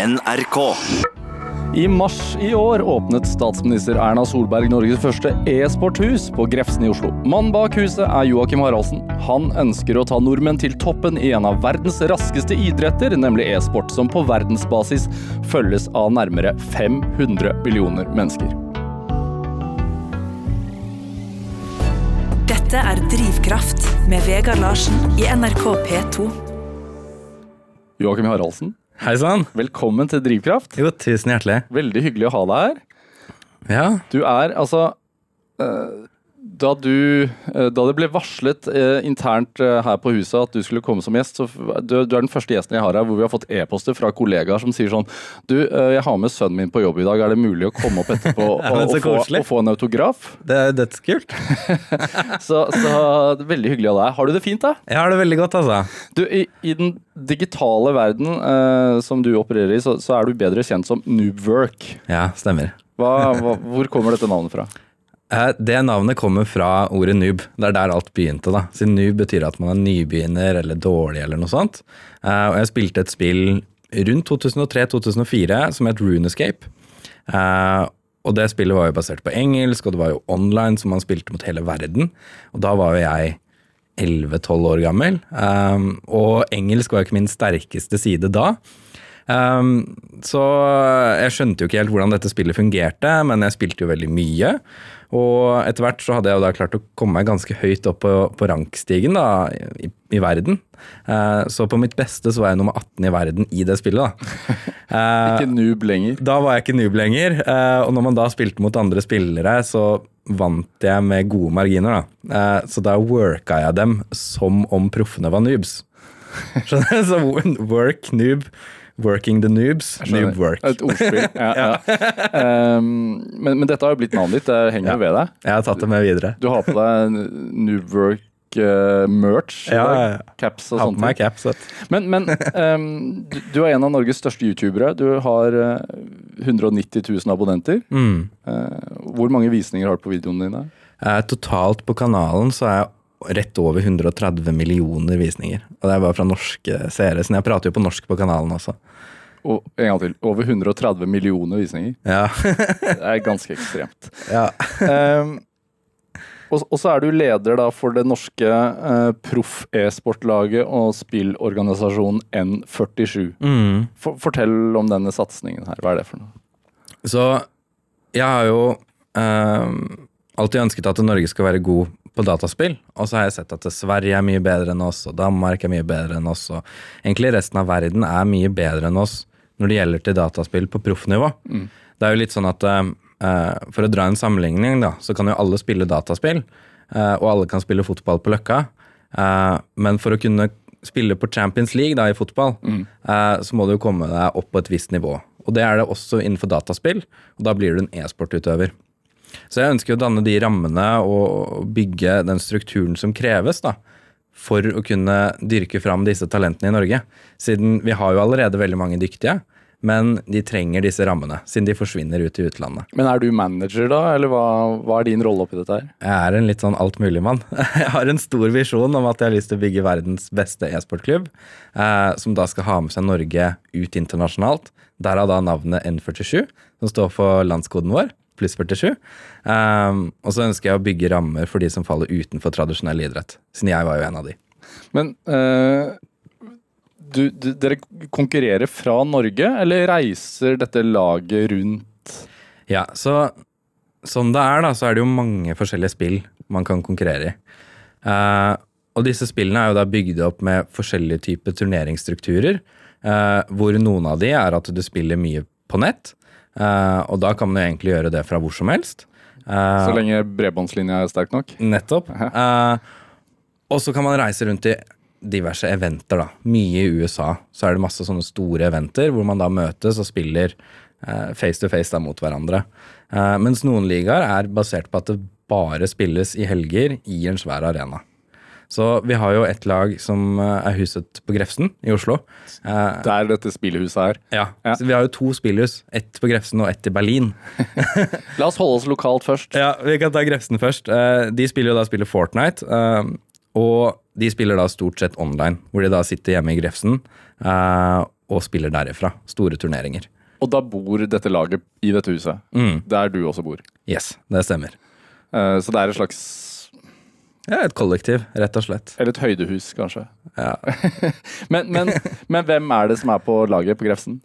NRK. I mars i år åpnet statsminister Erna Solberg Norges første e-sporthus på Grefsen i Oslo. Mannen bak huset er Joakim Haraldsen. Han ønsker å ta nordmenn til toppen i en av verdens raskeste idretter, nemlig e-sport, som på verdensbasis følges av nærmere 500 millioner mennesker. Dette er Drivkraft med Vegard Larsen i NRK P2. Joakim Haraldsen, Hei sann. velkommen til Drivkraft. Jo, tusen hjertelig. Veldig hyggelig å ha deg her. Ja. Du er altså eh, da, du, eh, da det ble varslet eh, internt eh, her på huset at du skulle komme som gjest, så du, du er den første gjesten jeg har her hvor vi har fått e-poster fra kollegaer som sier sånn Du, eh, jeg har med sønnen min på jobb i dag, er det mulig å komme opp etterpå og, Ja, og, få, og få en autograf? Det er dødskult. Så, så veldig hyggelig av deg. Har du det fint, da? Jeg har det veldig godt, altså. Du, i, I den digitale verden som du opererer i, så, så er du bedre kjent som Noobwork. Ja, stemmer. Hva, hva, hvor kommer dette navnet fra? Eh, Det navnet kommer fra ordet noob. Det er der alt begynte. da. Siden noob betyr at man er nybegynner eller dårlig eller noe sånt. Eh, Og jeg spilte et spill rundt 2003-2004 som het Runescape. Eh, Og det spillet var jo basert på engelsk, og det var jo online, så man spilte mot hele verden. Og da var jo jeg 11-12 år gammel. Og engelsk var jo ikke min sterkeste side da. Så jeg skjønte jo ikke helt hvordan dette spillet fungerte, men jeg spilte jo veldig mye. Og etter hvert så hadde jeg jo da klart å komme meg ganske høyt opp på, på rankstigen da, i, i verden. Eh, så på mitt beste så var jeg nummer 18 i verden i det spillet. da. Eh, Ikke noob lenger. da var jeg ikke noob lenger, eh, og når man da spilte mot andre spillere, så vant jeg med gode marginer. da. Eh, Så da worka jeg dem som om proffene var noobs. Skjønner du? Så work, noob, working the noobs, noob work. Et ordspill. Ja, ja. Um, men, men dette har jo blitt navnet ditt. Det henger jo ved deg. Jeg har tatt det med videre. Du har på deg Noobwork uh, merch. Ja, ja, ja. Caps og sånne caps. Men, men um, du, du er en av Norges største youtubere. Du har uh, 190 000 abonnenter. Mm. Uh, hvor mange visninger har du på videoene dine? Uh, Totalt på kanalen så er jeg rett over 130 millioner visninger. Og det er bare fra norske seere, så jeg prater jo på norsk på kanalen også. Og en gang til. Over 130 millioner visninger. Ja. Det er ganske ekstremt. ja. Um, og, og så er du leder da for det norske uh, proff-e-sportlaget og spillorganisasjonen N47. Mm. For, fortell om denne satsingen her. Hva er det for noe? Så jeg har jo ehm, alltid ønsket at Norge skal være god på dataspill. Og så har jeg sett at Sverige er mye bedre enn oss, og Danmark er mye bedre enn oss. Og egentlig resten av verden er mye bedre enn oss når det gjelder til dataspill på proffnivå. Det er jo litt sånn at uh, For å dra en sammenligning, da, så kan jo alle spille dataspill. Uh, og alle kan spille fotball på Løkka. Uh, men for å kunne spille på Champions League da, i fotball, eh, så må du jo komme deg opp på et visst nivå. Og det er det også innenfor dataspill, og da blir du en e-sportutøver. Så jeg ønsker å danne de rammene og bygge den strukturen som kreves da, for å kunne dyrke fram disse talentene i Norge. Siden vi har jo allerede veldig mange dyktige, men de trenger disse rammene, siden de forsvinner ut i utlandet. Men er du manager da, eller hva, hva er din rolle oppi dette her? Jeg er en litt sånn altmuligmann. Jeg har en stor visjon om at jeg har lyst til å bygge verdens beste e-sportklubb, eh, som da skal ha med seg Norge ut internasjonalt. Derav da navnet N47, som står for landskoden vår, pluss 47. Um, og så ønsker jeg å bygge rammer for de som faller utenfor tradisjonell idrett, siden jeg var jo en av de. Men uh, du, du, dere konkurrerer fra Norge, eller reiser dette laget rundt? Ja, så sånn det er, da, så er det jo mange forskjellige spill man kan konkurrere i. Uh, og disse spillene er jo da bygd opp med forskjellige typer turneringsstrukturer, Uh, hvor noen av de er at du spiller mye på nett, og da kan man jo egentlig gjøre det fra hvor som helst. Eh, Så lenge bredbåndslinja er sterk nok? Nettopp. Eh, og så kan man reise rundt i diverse eventer, da. Mye i USA. Så er det masse sånne store eventer hvor man da møtes og spiller eh, face to face da mot hverandre. Eh, mens noen ligaer er basert på at det bare spilles i helger i en svær arena. Så vi har jo et lag som eh, er huset på Grefsen i Oslo. Eh, Der dette spillhuset er. ja. Ja. Så vi har jo to spillhus. Ett på Grefsen og ett i Berlin. La oss holde oss lokalt først. Ja, vi kan ta Grefsen først. Eh, De spiller jo da spiller Fortnite, og de spiller da stort sett online, hvor de da sitter hjemme i Grefsen. og spiller derifra. Store turneringer. Og da bor dette laget i dette huset, Mm. der du også bor. Yes, det stemmer. Så det er et slags Ja, et kollektiv, rett og slett. Eller et høydehus, kanskje. Ja. Men, men, men hvem er det som er på laget på Grefsen?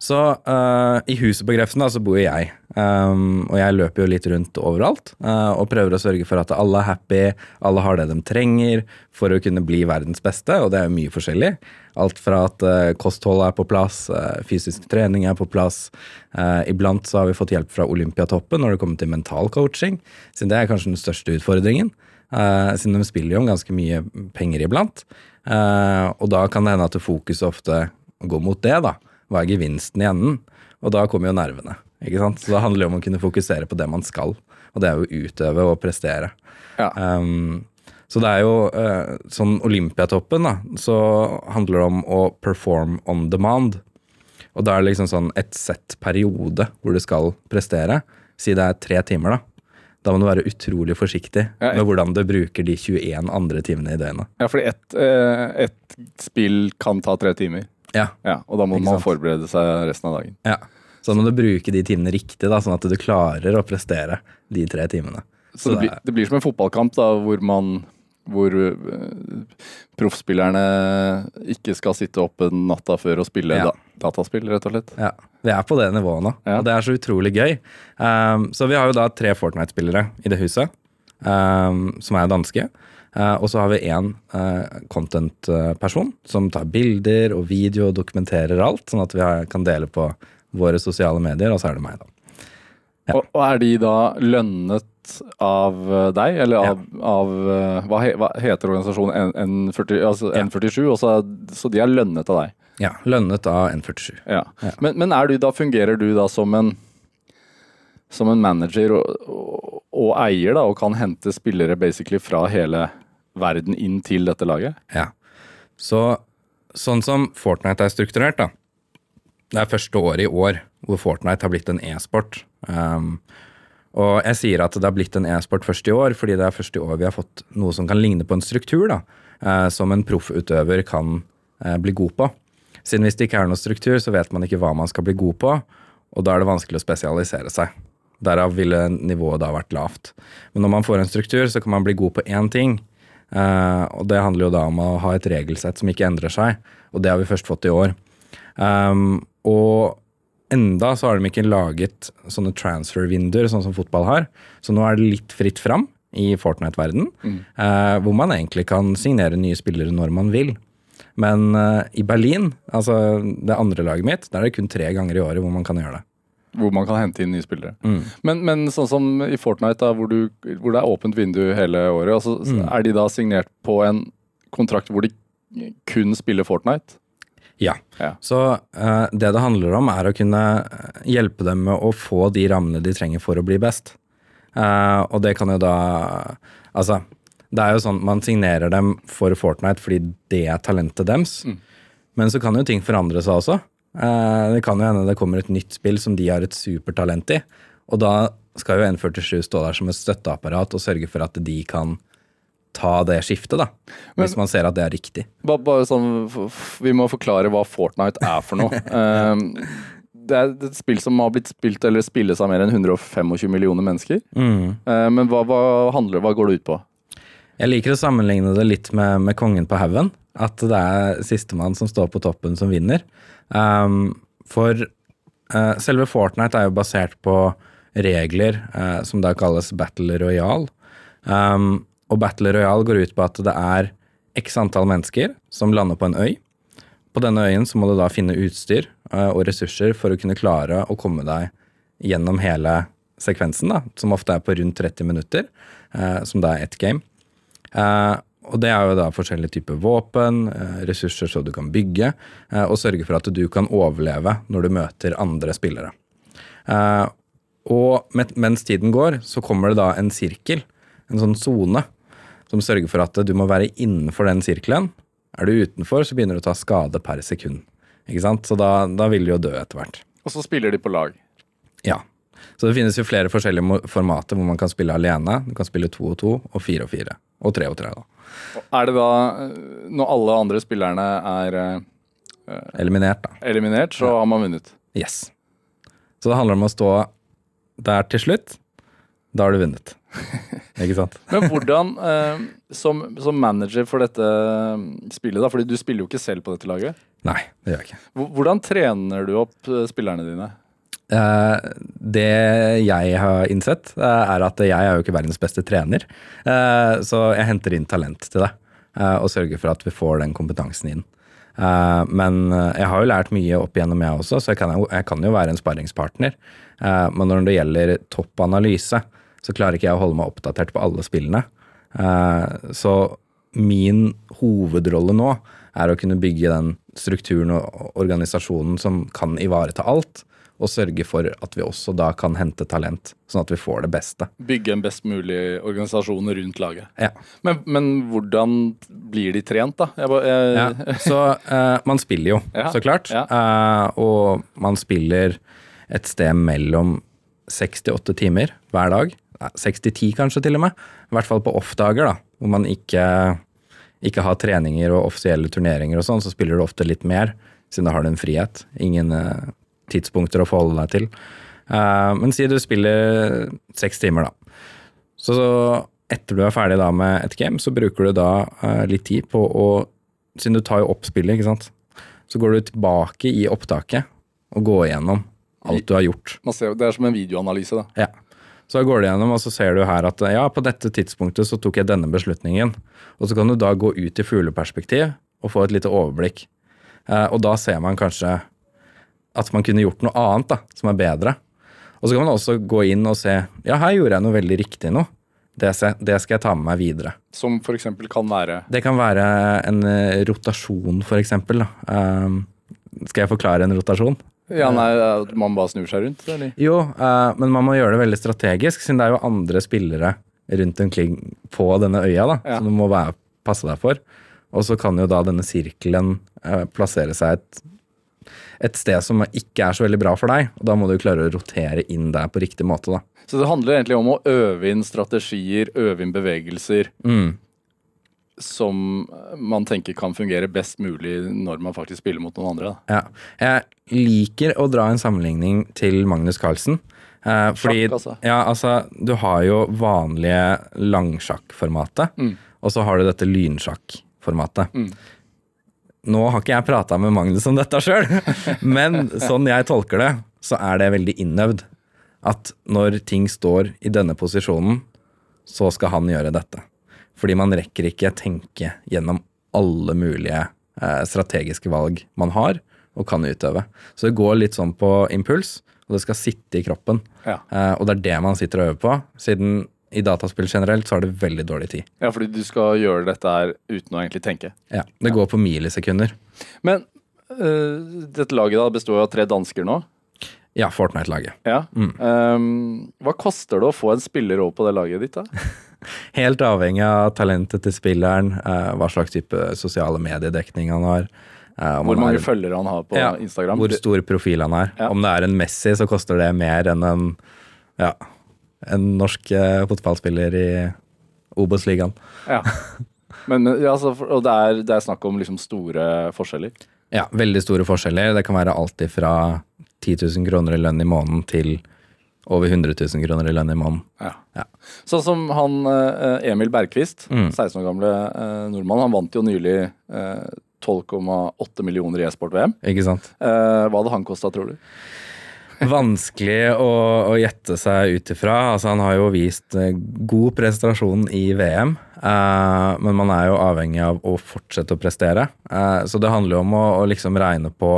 Så uh, i huset på Grefsen da, så bor jeg. Um, og jeg løper jo litt rundt overalt uh, og prøver å sørge for at alle er happy, alle har det de trenger for å kunne bli verdens beste, og det er jo mye forskjellig. Alt fra at uh, kosthold er på plass, fysisk trening er på plass. Iblant så har vi fått hjelp fra Olympiatoppen når det kommer til mental coaching, siden det er kanskje den største utfordringen. Eh, siden de spiller jo om ganske mye penger iblant. Uh, og da kan det hende at fokuset ofte går mot det, da. Hva er gevinsten i enden? Og da kommer jo nervene. ikke sant? Så det handler jo om å kunne fokusere på det man skal, og det er jo å utøve og prestere. Ja. Um, så det er jo uh, sånn Olympiatoppen, da, så handler det om å perform on demand. Og da er det liksom sånn et sett periode hvor du skal prestere. Si det er tre timer, da. Da må du være utrolig forsiktig Ja, med hvordan du bruker de 21 andre timene i døgnet. Ja, fordi ett eh, et spill kan ta tre timer. Ja, Ja, Og da må man forberede seg resten av dagen. ja. Så da må du bruke de timene riktig, da, sånn at du klarer å prestere de tre timene. Så, det, blir, det blir som en fotballkamp da, hvor man hvor eh, proffspillerne ikke skal sitte oppe natta før og spille Ja. da, dataspill, rett og slett. Ja, Vi er på det nivået nå, Ja. og det er så utrolig gøy. Um, så vi har jo da tre Fortnite-spillere i det huset, um, som er danske. Uh, og så har vi én uh, content-person som tar bilder og video og dokumenterer alt, sånn at vi har, kan dele på våre sosiale medier, og så er det meg, da. Ja. Og, og er de da lønnet av eh, deg, eller Ja. av, av eh, hva, he, hva heter organisasjonen? N, N40, altså Ja. N47? Også, så de er lønnet av deg? Ja, Lønnet av N47. Ja. Ja. Men, men du da, fungerer du da som en som en manager og, og, og eier da, og kan hente spillere basically fra hele verden inn til dette laget? Ja. Så sånn som Fortnite er strukturert, da. Det er første året i år hvor Fortnite har blitt en e-sport. Um, og jeg sier at det har blitt en e-sport først i år, fordi det er først i år vi har fått noe som kan ligne på en struktur, da. eh, som en proffutøver kan eh, bli god på. Siden hvis det ikke er noe struktur, så vet man ikke hva man skal bli god på, og da er det vanskelig å spesialisere seg. Derav ville nivået da vært lavt. Men når man får en struktur, så kan man bli god på én ting. Eh, og det handler jo da om å ha et regelsett som ikke endrer seg, og det har vi først fått i år. Um, og enda så har de ikke laget sånne transfer-vinduer, sånn som fotball har. Så nå er det litt fritt fram i Fortnite-verden, eh, hvor man egentlig kan signere nye spillere når man vil. Men eh, i Berlin, altså det andre laget mitt, der er det kun tre ganger i året hvor man kan gjøre det. Hvor man kan hente inn nye spillere. Mm. Men, men sånn som i Fortnite, da, hvor, du, hvor det er åpent vindu hele året, altså, Mm. er de da signert på en kontrakt hvor de kun spiller Fortnite? Ja. Ja. Så uh, det det handler om, er å kunne eh, hjelpe dem med å få de rammene de trenger for å bli best. Uh, og det kan jo da Altså, det er jo sånn man signerer dem for Fortnite fordi det er talentet deres. Men så kan jo ting forandre seg også. Uh, det kan jo hende det kommer et nytt spill som de har et supertalent i. Og da skal jo N47 stå der som et støtteapparat og sørge for at de kan ta det skiftet, da. Hvis man ser at det er riktig. Bare, bare sånn, Vi må forklare hva Fortnite er for noe. Ehm, det er et spill som har blitt spilt eller spilles av mer enn 125 millioner mennesker. Mm. Ehm, men hva, hva handler hva går det ut på? Jeg liker å sammenligne det litt med, med kongen på haugen. At det er sistemann som står på toppen, som vinner. Um, for uh, selve Fortnite er jo basert på regler uh, som da kalles battle royale. Um, og battle royale går ut på at det er x antall mennesker som lander på en øy. På denne øyen så må du da finne utstyr eh, og ressurser for å kunne klare å komme deg gjennom hele sekvensen, da, som ofte er på rundt 30 minutter, eh, som da er ett game. Eh, og det er jo da forskjellige typer våpen, ressurser så du kan bygge, og sørge for at du kan overleve når du møter andre spillere. Og mens tiden går, så kommer det da en sirkel, en sånn sone, som sørger for at du må være innenfor den sirkelen. Er du utenfor, så begynner du å ta skade per sekund. Ikke sant? Så da, da vil du jo dø etter hvert. Og så spiller de på lag. Ja. Så det finnes jo flere forskjellige formater hvor man kan spille alene. Du kan spille to og to, og fire og fire. Og tre og tre, da. Er det da, eh, når alle andre spillerne er, eh, eliminert, da. eliminert, så har man vunnet. Yes. Så det handler om å stå der til slutt. Da har du vunnet. Ikke sant? Men hvordan, eh, som, som manager for dette eh, spillet, da, fordi du spiller jo ikke selv på dette laget. Nei, det gjør jeg ikke. Hvordan trener du opp eh, spillerne dine? Eh, det jeg har innsett, eh, er at jeg er jo ikke verdens beste trener. Eh, så jeg henter inn talent til det, eh, og sørger for at vi får den kompetansen inn. Uh, men jeg har jo lært mye opp igjennom, jeg også, så jeg kan jeg kan jo være en sparringspartner. Uh, men når det gjelder topp analyse, så klarer ikke jeg å holde meg oppdatert på alle spillene. Eh, så min hovedrolle nå er å kunne bygge den strukturen og organisasjonen som kan ivareta alt, og sørge for at vi også da kan hente talent, sånn at vi får det beste. Bygge en best mulig organisasjon rundt laget. Ja. Men, men hvordan blir de trent, da? Jeg, bare- jeg, Ja, så uh, man spiller jo, Ja, så klart. Eh, og man spiller et sted mellom seks til åtte timer hver dag. Nei, Seks til ti kanskje til og med. I hvert fall på off-dager, da, hvor man ikke, ikke har treninger og offisielle turneringer og sånn, så spiller du ofte litt mer, siden da har du en frihet. Ingen eh, tidspunkter å forholde deg til. Eh, men si du spiller seks timer, da. Så, så etter du er ferdig da med et game, så bruker du da eh, litt tid på å Siden du tar jo opp spillet, ikke sant. Så går du tilbake i opptaket og går igjennom alt du har gjort. man ser, det er som en videoanalyse, da. Ja. Så går du gjennom, og så ser du her at ja, på dette tidspunktet så tok jeg denne beslutningen. Og så kan du da gå ut i fugleperspektiv og få et lite overblikk. Eh, og da ser man kanskje at man kunne gjort noe annet da, som er bedre. Og så kan man også gå inn og se ja, her gjorde jeg noe veldig riktig nå. Det, skal jeg ta med meg videre. Som eksempel kan være Det kan være en eh, rotasjon. Da. Um, skal jeg forklare en rotasjon? Ja, nei, at man bare snur seg rundt, eller? Jo, eh, men man må gjøre det veldig strategisk, siden det er jo andre spillere rundt omkring på denne øya da, Ja. som du må være, passe deg for. Og så kan jo da denne sirkelen eh, plassere seg et, et sted som ikke er så veldig bra for deg. Og da må du klare å rotere inn der på riktig måte. da. Så det handler egentlig om å øve inn strategier, øve inn bevegelser Mm. Som man tenker kan fungere best mulig når man faktisk spiller mot noen andre. Ja. Jeg liker å dra en sammenligning til Magnus Carlsen. Eh, fordi, Sjakk, altså. Ja, altså, du har jo vanlige langsjakkformatet, Mm. og så har du dette lynsjakkformatet. Mm. Nå har ikke jeg prata med Magnus om dette sjøl, men sånn jeg tolker det, så er det veldig innøvd. At når ting står i denne posisjonen, så skal han gjøre dette. Fordi man rekker ikke tenke gjennom alle mulige eh, strategiske valg man har og kan utøve. Så det går litt sånn på impuls, og det skal sitte i kroppen. Ja. Eh, og det er det man sitter og øver på, siden i dataspill generelt så har det veldig dårlig tid. ja, fordi du skal gjøre dette her uten å egentlig tenke. Ja, Det går på millisekunder. Men øh, dette laget da består jo av tre dansker nå. Ja, Fortnite-laget. Ja. Ehm, hva koster det å få en spiller over på det laget ditt? da? Helt avhengig av talentet til spilleren, eh, hva slags type sosiale mediedekning han har. eh, Hvor mange er- følgere han har på Ja, Instagram? Hvor stor profil han er. Ja. Om det er en Messi, så koster det mer enn en, ja, en norsk eh, fotballspiller i Obos-ligaen. Ja. Men, altså, og det er, det er snakk om liksom store forskjeller. Ja, veldig store forskjeller. Det kan være alt fra 10 000 kroner i lønn i måneden til over 100 000 kroner i lønn i måneden. Ja. Ja. Sånn som han eh, Emil Bergqvist, Mm. 16 år gamle eh, nordmann. Han vant jo nylig eh, 12,8 millioner i e-sport-VM. Ikke sant? Eh, hva hadde han kosta, tror du? Vanskelig å, å gjette seg ut ifra. Altså, han har jo vist eh, god prestasjon i VM, eh, men man er jo avhengig av å fortsette å prestere. Eh, så det handler jo om å, å liksom regne på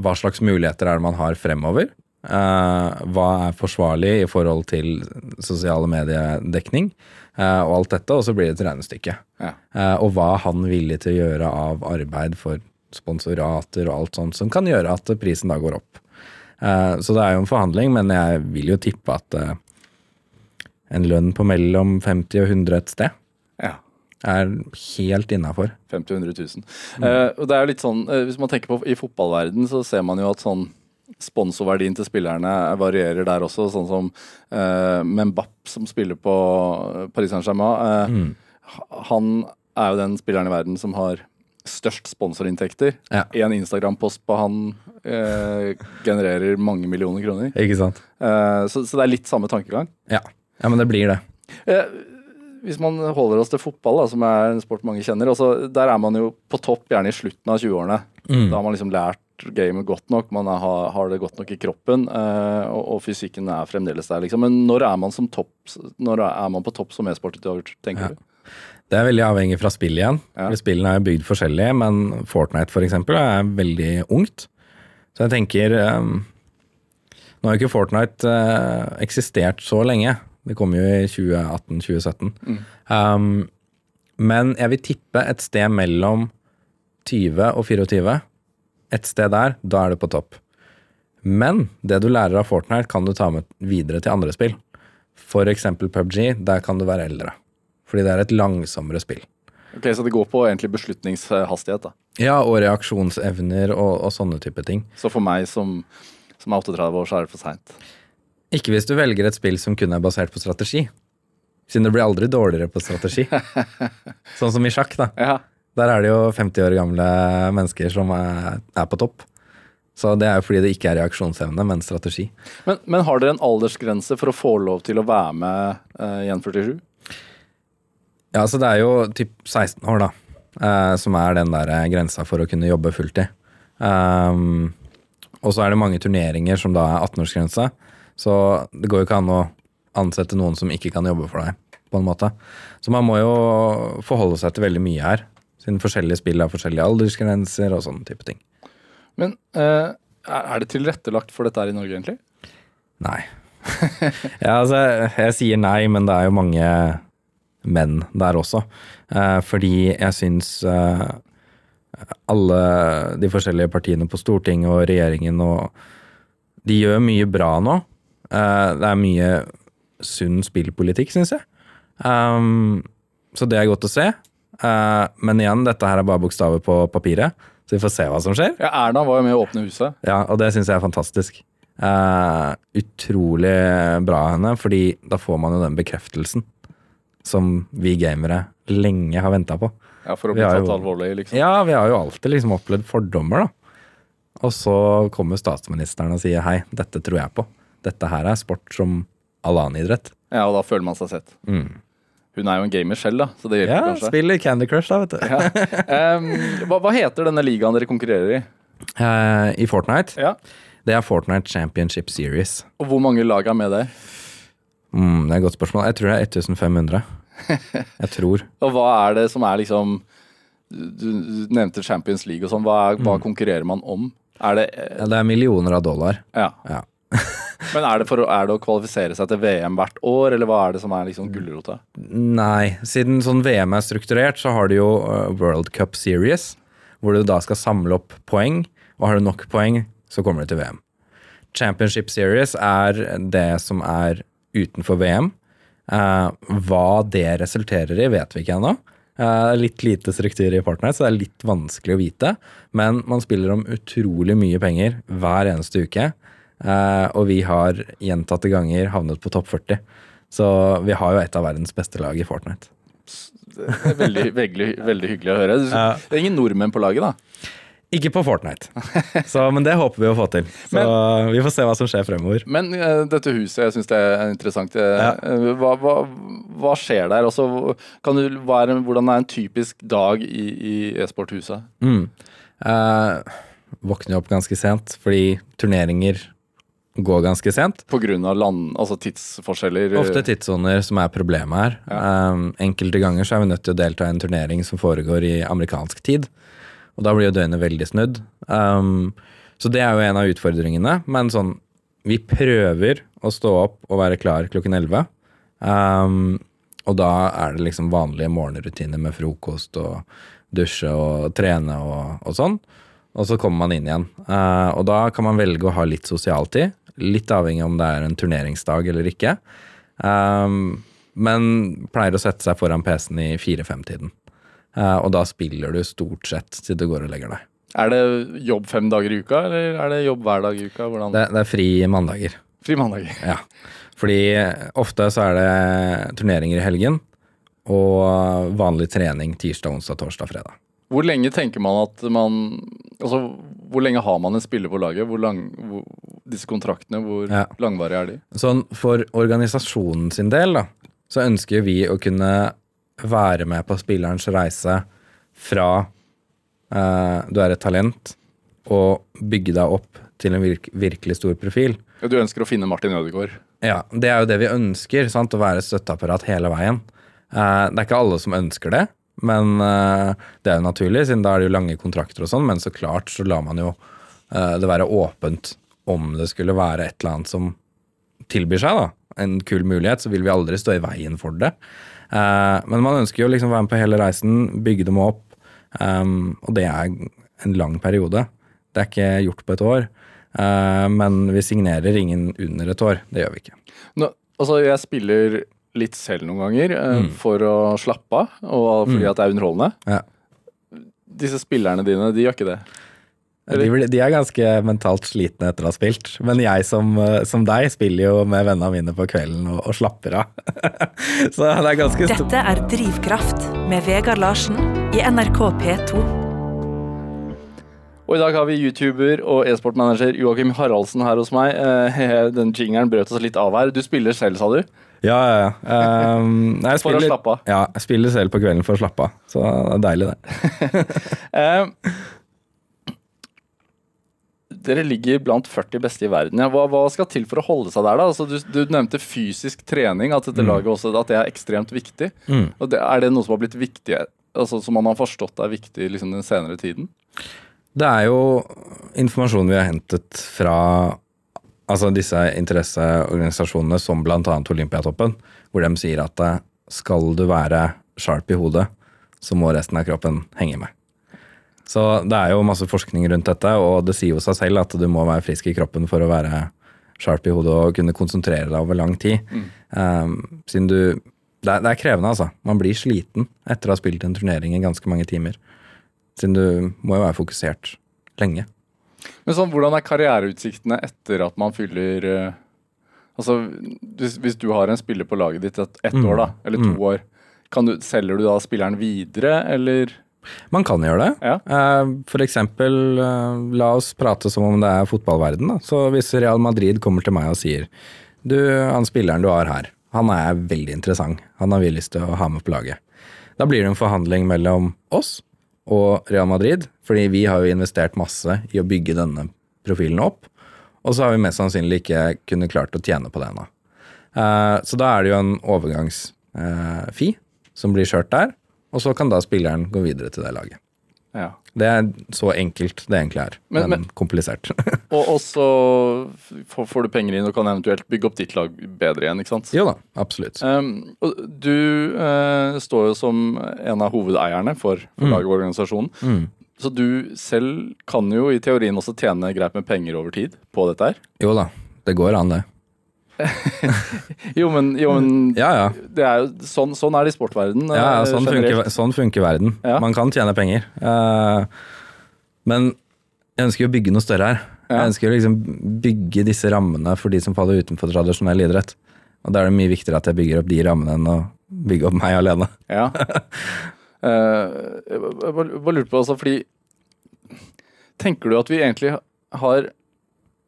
hva slags muligheter er det man har fremover. Eh, hva er forsvarlig i forhold til sosiale mediedekning, Uh, og alt dette, og så blir det et regnestykke. Ja. Uh, og hva er han villig til å gjøre av arbeid for sponsorater og alt sånt, som kan gjøre at prisen da går opp. Så det er jo en forhandling, men jeg vil jo tippe at en lønn på mellom 50 og 100 et sted ja. er helt innafor. 50 000-100 000. Eh, og det er jo litt sånn, Hvis man tenker på i fotballverden, så ser man jo at sånn sponsorverdien til spillerne varierer der også. Sånn som uh, Membap, som spiller på Paris Saint-Germain. Uh, Mm. Han er jo den spilleren i verden som har størst sponsorinntekter. Ja. En Instagram-post på han uh, genererer mange millioner kroner. Ikke sant? Uh, så, så det er litt samme tankegang. Ja. ja, men det blir det. Uh, hvis man holder oss til fotball, da, som er en sport mange kjenner, også, der er man jo på topp gjerne i slutten av 20-årene. Mm. Da har man liksom lært gamet godt nok, man er, har, har det godt nok i kroppen, eh, og, og fysikken er fremdeles der, liksom. Men når er man, som topp, når er man på topp som e-sportutøver, tenker Ja. du? Det er veldig avhengig fra spill igjen. Ja. Spillene er bygd forskjellig, men Fortnite for eksempel er veldig ungt. Så jeg tenker ehm, Nå har jo ikke Fortnite eh, eksistert så lenge. Det kom jo i 2018-2017. Um, men jeg vil tippe et sted mellom 20 og 24. Et sted der, da er du på topp. Men det du lærer av Fortnite, kan du ta med videre til andre spill. Eksempel PubG, der kan du være eldre. Fordi det er et langsommere spill. Ok, Så det går på egentlig beslutningshastighet, da. Ja, og reaksjonsevner og, og sånne type ting. Så for meg som, som er 38 år, så er det for seint. Ikke hvis du velger et spill som kun er basert på strategi. Siden det blir aldri dårligere på strategi. sånn som i sjakk, da. Ja. Der er det jo 50 år gamle mennesker som er, er på topp. Så det er jo fordi det ikke er reaksjonsevne, men strategi. Men, men har dere en aldersgrense for å få lov til å være med uh, i 147? Ja, så det er jo typ 16 år, da, eh, som er den der eh, grensa for å kunne jobbe fulltid. Um, og så er det mange turneringer som da er 18-årsgrense, så det går jo ikke an å ansette noen som ikke kan jobbe for deg, på en måte. Så man må jo forholde seg til veldig mye her, siden forskjellige spill har forskjellige aldersgrenser og sånne type ting. Men eh, er det tilrettelagt for dette her i Norge, egentlig? Nei. ja, altså, jeg sier nei, men det er jo mange menn der også. Eh, fordi jeg syns eh, alle de forskjellige partiene på Stortinget og regjeringen og De gjør mye bra nå. Eh, det er mye sunn spillpolitikk, syns jeg. Um, så det er godt å se. Eh, men igjen, dette her er bare bokstaver på papiret, så vi får se hva som skjer. Ja, Erna var jo med å åpne huset. Ja, og det syns jeg er fantastisk. Eh, utrolig bra av henne, fordi da får man jo den bekreftelsen som vi gamere lenge har venta på. Ja, For å bli tatt jo- alvorlig, liksom. Ja, vi har jo alltid liksom opplevd fordommer, da. Og så kommer statsministeren og sier hei, dette tror jeg på. Dette her er sport som all annen idrett. Ja, og da føler man seg sett. Mm. Hun er jo en gamer selv, da, så det hjelper Ja, kanskje. spiller Candy Crush, da, vet du. Ja. um, hva, hva heter denne ligaen dere konkurrerer i? Uh, I Fortnite. Ja. Det er Fortnite Championship Series. Og hvor mange lag er med der? Mm, det er et godt spørsmål. Jeg tror det er 1500. Jeg tror. Og hva er det som er liksom Du, du nevnte Champions League og sånn. Hva, hva mm. konkurrerer man om? Er det uh... Ja, det er millioner av dollar. Ja. Ja. Men er det, for, er det å kvalifisere seg til VM hvert år, eller hva er det som er liksom gulrota? Nei, siden sånn VM er strukturert, så har du jo uh, World Cup Series, hvor du da skal samle opp poeng, og har du nok poeng, så kommer du til VM. Championship Series er det som er utenfor VM. Eh, hva det resulterer i, vet vi ikke ennå. Uh, litt lite struktur i Fortnite, så det er litt vanskelig å vite. Men man spiller om utrolig mye penger hver eneste uke. Eh, og vi har gjentatte ganger havnet på topp 40. Så vi har jo et av verdens beste lag i Fortnite. Det er veldig, veldig, veldig hyggelig å høre. Det er ingen nordmenn på laget, da? Ikke på Fortnite, så, men det håper vi å få til. Så vi får se hva som skjer fremover. Men uh, dette huset, jeg syns det er interessant. Eh, Ja. hva, hva, hva skjer der? Også, kan du, hva er, hvordan er en typisk dag i, i e-sporthuset? Mm. Uh, våkner opp ganske sent, fordi turneringer går ganske sent. Av land, altså tidsforskjeller? Ofte tidssoner som er problemet her. Um, enkelte ganger så er vi nødt til å delta i en turnering som foregår i amerikansk tid. Og da blir jo døgnet veldig snudd. Um, så det er jo en av utfordringene. Men sånn, vi prøver å stå opp og være klar klokken 11. Um, og da er det liksom vanlige morgenrutiner med frokost og dusje og trene og, og sånn. Og så kommer man inn igjen. Uh, og da kan man velge å ha litt sosialtid. Litt avhengig om det er en turneringsdag eller ikke. Um, men pleier å sette seg foran PC-en i fire-fem-tiden. Uh, og da spiller du stort sett til du går og legger deg. Er det jobb fem dager i uka, eller er det jobb hver dag i uka? Det, det er fri mandager. Fri mandager. Ja. Fordi ofte så er det turneringer i helgen, og vanlig trening tirsdag, onsdag, torsdag, fredag. Hvor lenge tenker man at man Altså, hvor lenge har man en spiller på laget? Hvor lang, hvor, disse kontraktene, hvor Ja. langvarige er de? Sånn for organisasjonen sin del, da, så ønsker vi å kunne være med på spillerens reise fra eh, du er et talent, og bygge deg opp til en virk, virkelig stor profil. Du ønsker å finne Martin Ødegaard. Ja, det er jo det vi ønsker, sant? å være støtteapparat hele veien. Eh, det er ikke alle som ønsker det, men eh, det er jo naturlig, siden da er det jo lange kontrakter og sånn, men så klart så lar man jo eh, det være åpent om det skulle være et eller annet som tilbyr seg, da. En kul mulighet, så vil vi aldri stå i veien for det. Eh, men man ønsker jo liksom være med på hele reisen, bygge dem opp, um, og det er en lang periode. Det er ikke gjort på et år. Men vi signerer ingen under et år. Det gjør vi ikke. Nå, altså, jeg spiller litt selv noen ganger mm. for å slappe av, og fordi at det er underholdende. Ja. Disse spillerne dine, de gjør ikke det. De, de er ganske mentalt slitne etter å ha spilt. Men jeg som, eh, som deg spiller jo med vennene mine på kvelden og, og slapper av. Så det er ganske stort. Dette er Drivkraft med Vegard Larsen i NRK P2. Og i dag har vi YouTuber og e-sportmanager Joakim Haraldsen her hos meg. Eh, den jingeren brøt oss litt av her. Du spiller selv, sa du? Ja, ja, ja. Um, nei, jeg For å spiller- slappe av. Ja, jeg spiller selv på kvelden for å slappe av. Så det er deilig, det. um, dere ligger blant 40 beste i verden. Ja, hva, hva skal til for å holde seg der, da? Altså, du, du nevnte fysisk trening, at dette laget også at det er ekstremt viktig. Mm. Det, er det noe som har blitt viktig, altså, som man har forstått er viktig liksom, den senere tiden? Det er jo informasjon vi har hentet fra altså disse interesseorganisasjonene, som bl.a. Olympiatoppen, hvor de sier at eh, skal du være sharp i hodet, så må resten av kroppen henge med. Så det er jo masse forskning rundt dette, og det sier jo seg selv at du må være frisk i kroppen for å være sharp i hodet og kunne konsentrere deg over lang tid. Um, siden du det er, det er krevende, altså. Man blir sliten etter å ha spilt en turnering i ganske mange timer. Siden du må jo være fokusert lenge. Men sånn, hvordan er karriereutsiktene etter at man fyller eh, Altså, hvis, hvis du har en spiller på laget ditt ett et Mm. år, da, eller to år, kan du, selger du da spilleren videre, eller Man kan gjøre det. Ja. Uh, For eksempel, uh, la oss prate som om det er fotballverden. Da. Så hvis Real Madrid kommer til meg og sier du, han spilleren du har her, han er veldig interessant. Han har vi lyst til å ha med på laget. Da blir det en forhandling mellom oss og Real Madrid, fordi vi har jo investert masse i å bygge denne profilen opp. Og så har vi mest sannsynlig ikke kunnet klart å tjene på det ennå. Eh, Så da er det jo en overgangsfi som blir kjørt der, og så kan da spilleren gå videre til det laget. Ja. Det er så enkelt det egentlig er, Men- men, men- komplisert. Og, så får, får du penger inn og kan eventuelt bygge opp ditt lag bedre igjen, ikke sant? jo da, absolutt. Um, du uh, står jo som en av hovedeierne for, for Mm. laget og organisasjonen. Mm. Så du selv kan jo i teorien også tjene greit med penger over tid på dette her. Jo da, det går an det. Jo, men, jo, men Ja, ja. det er jo, sånn, sånn er det i sportverdenen. ja, ja eh, sånn, funker, sånn funker verden. Ja. Man kan tjene penger. Uh, men jeg ønsker jo å bygge noe større her. Jeg ønsker å liksom bygge disse rammene for de som faller utenfor tradisjonell idrett. Og da er det mye viktigere at jeg bygger opp de rammene enn å bygge opp meg alene. Ja. Eh, jeg bare lurte på, altså, fordi Tenker du at vi egentlig har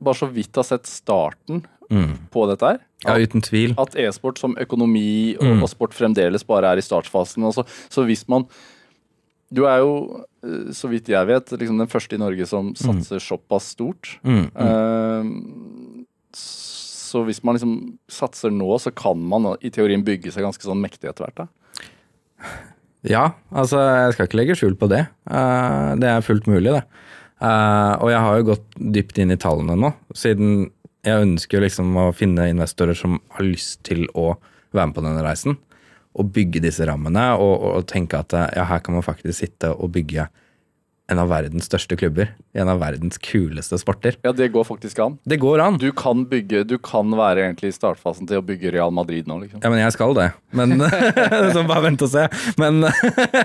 bare så vidt har sett starten Mm. på dette her? Ja, uten tvil. At e-sport som økonomi og, Mm. og sport fremdeles bare er i startfasen. Altså, så hvis man Du er jo, eh, så vidt jeg vet, liksom den første i Norge som satser såpass stort. Mm. Mm. Eh, så hvis man liksom satser nå, så kan man i teorien bygge seg ganske sånn mektig etter hvert. da. Ja, altså jeg skal ikke legge skjul på det. Uh, det er fullt mulig, det. Uh, og jeg har jo gått dypt inn i tallene nå, siden jeg ønsker liksom å finne investorer som har lyst til å være med på denne reisen. Og bygge disse rammene, og, og, og tenke at eh, ja, her kan man faktisk sitte og bygge en av verdens største klubber. En av verdens kuleste sporter. Ja, det går faktisk an. Det går an. Du kan bygge, du kan være egentlig i startfasen til å bygge Real Madrid nå, liksom. Ja, men jeg skal det. Men Så bare vent og se. Men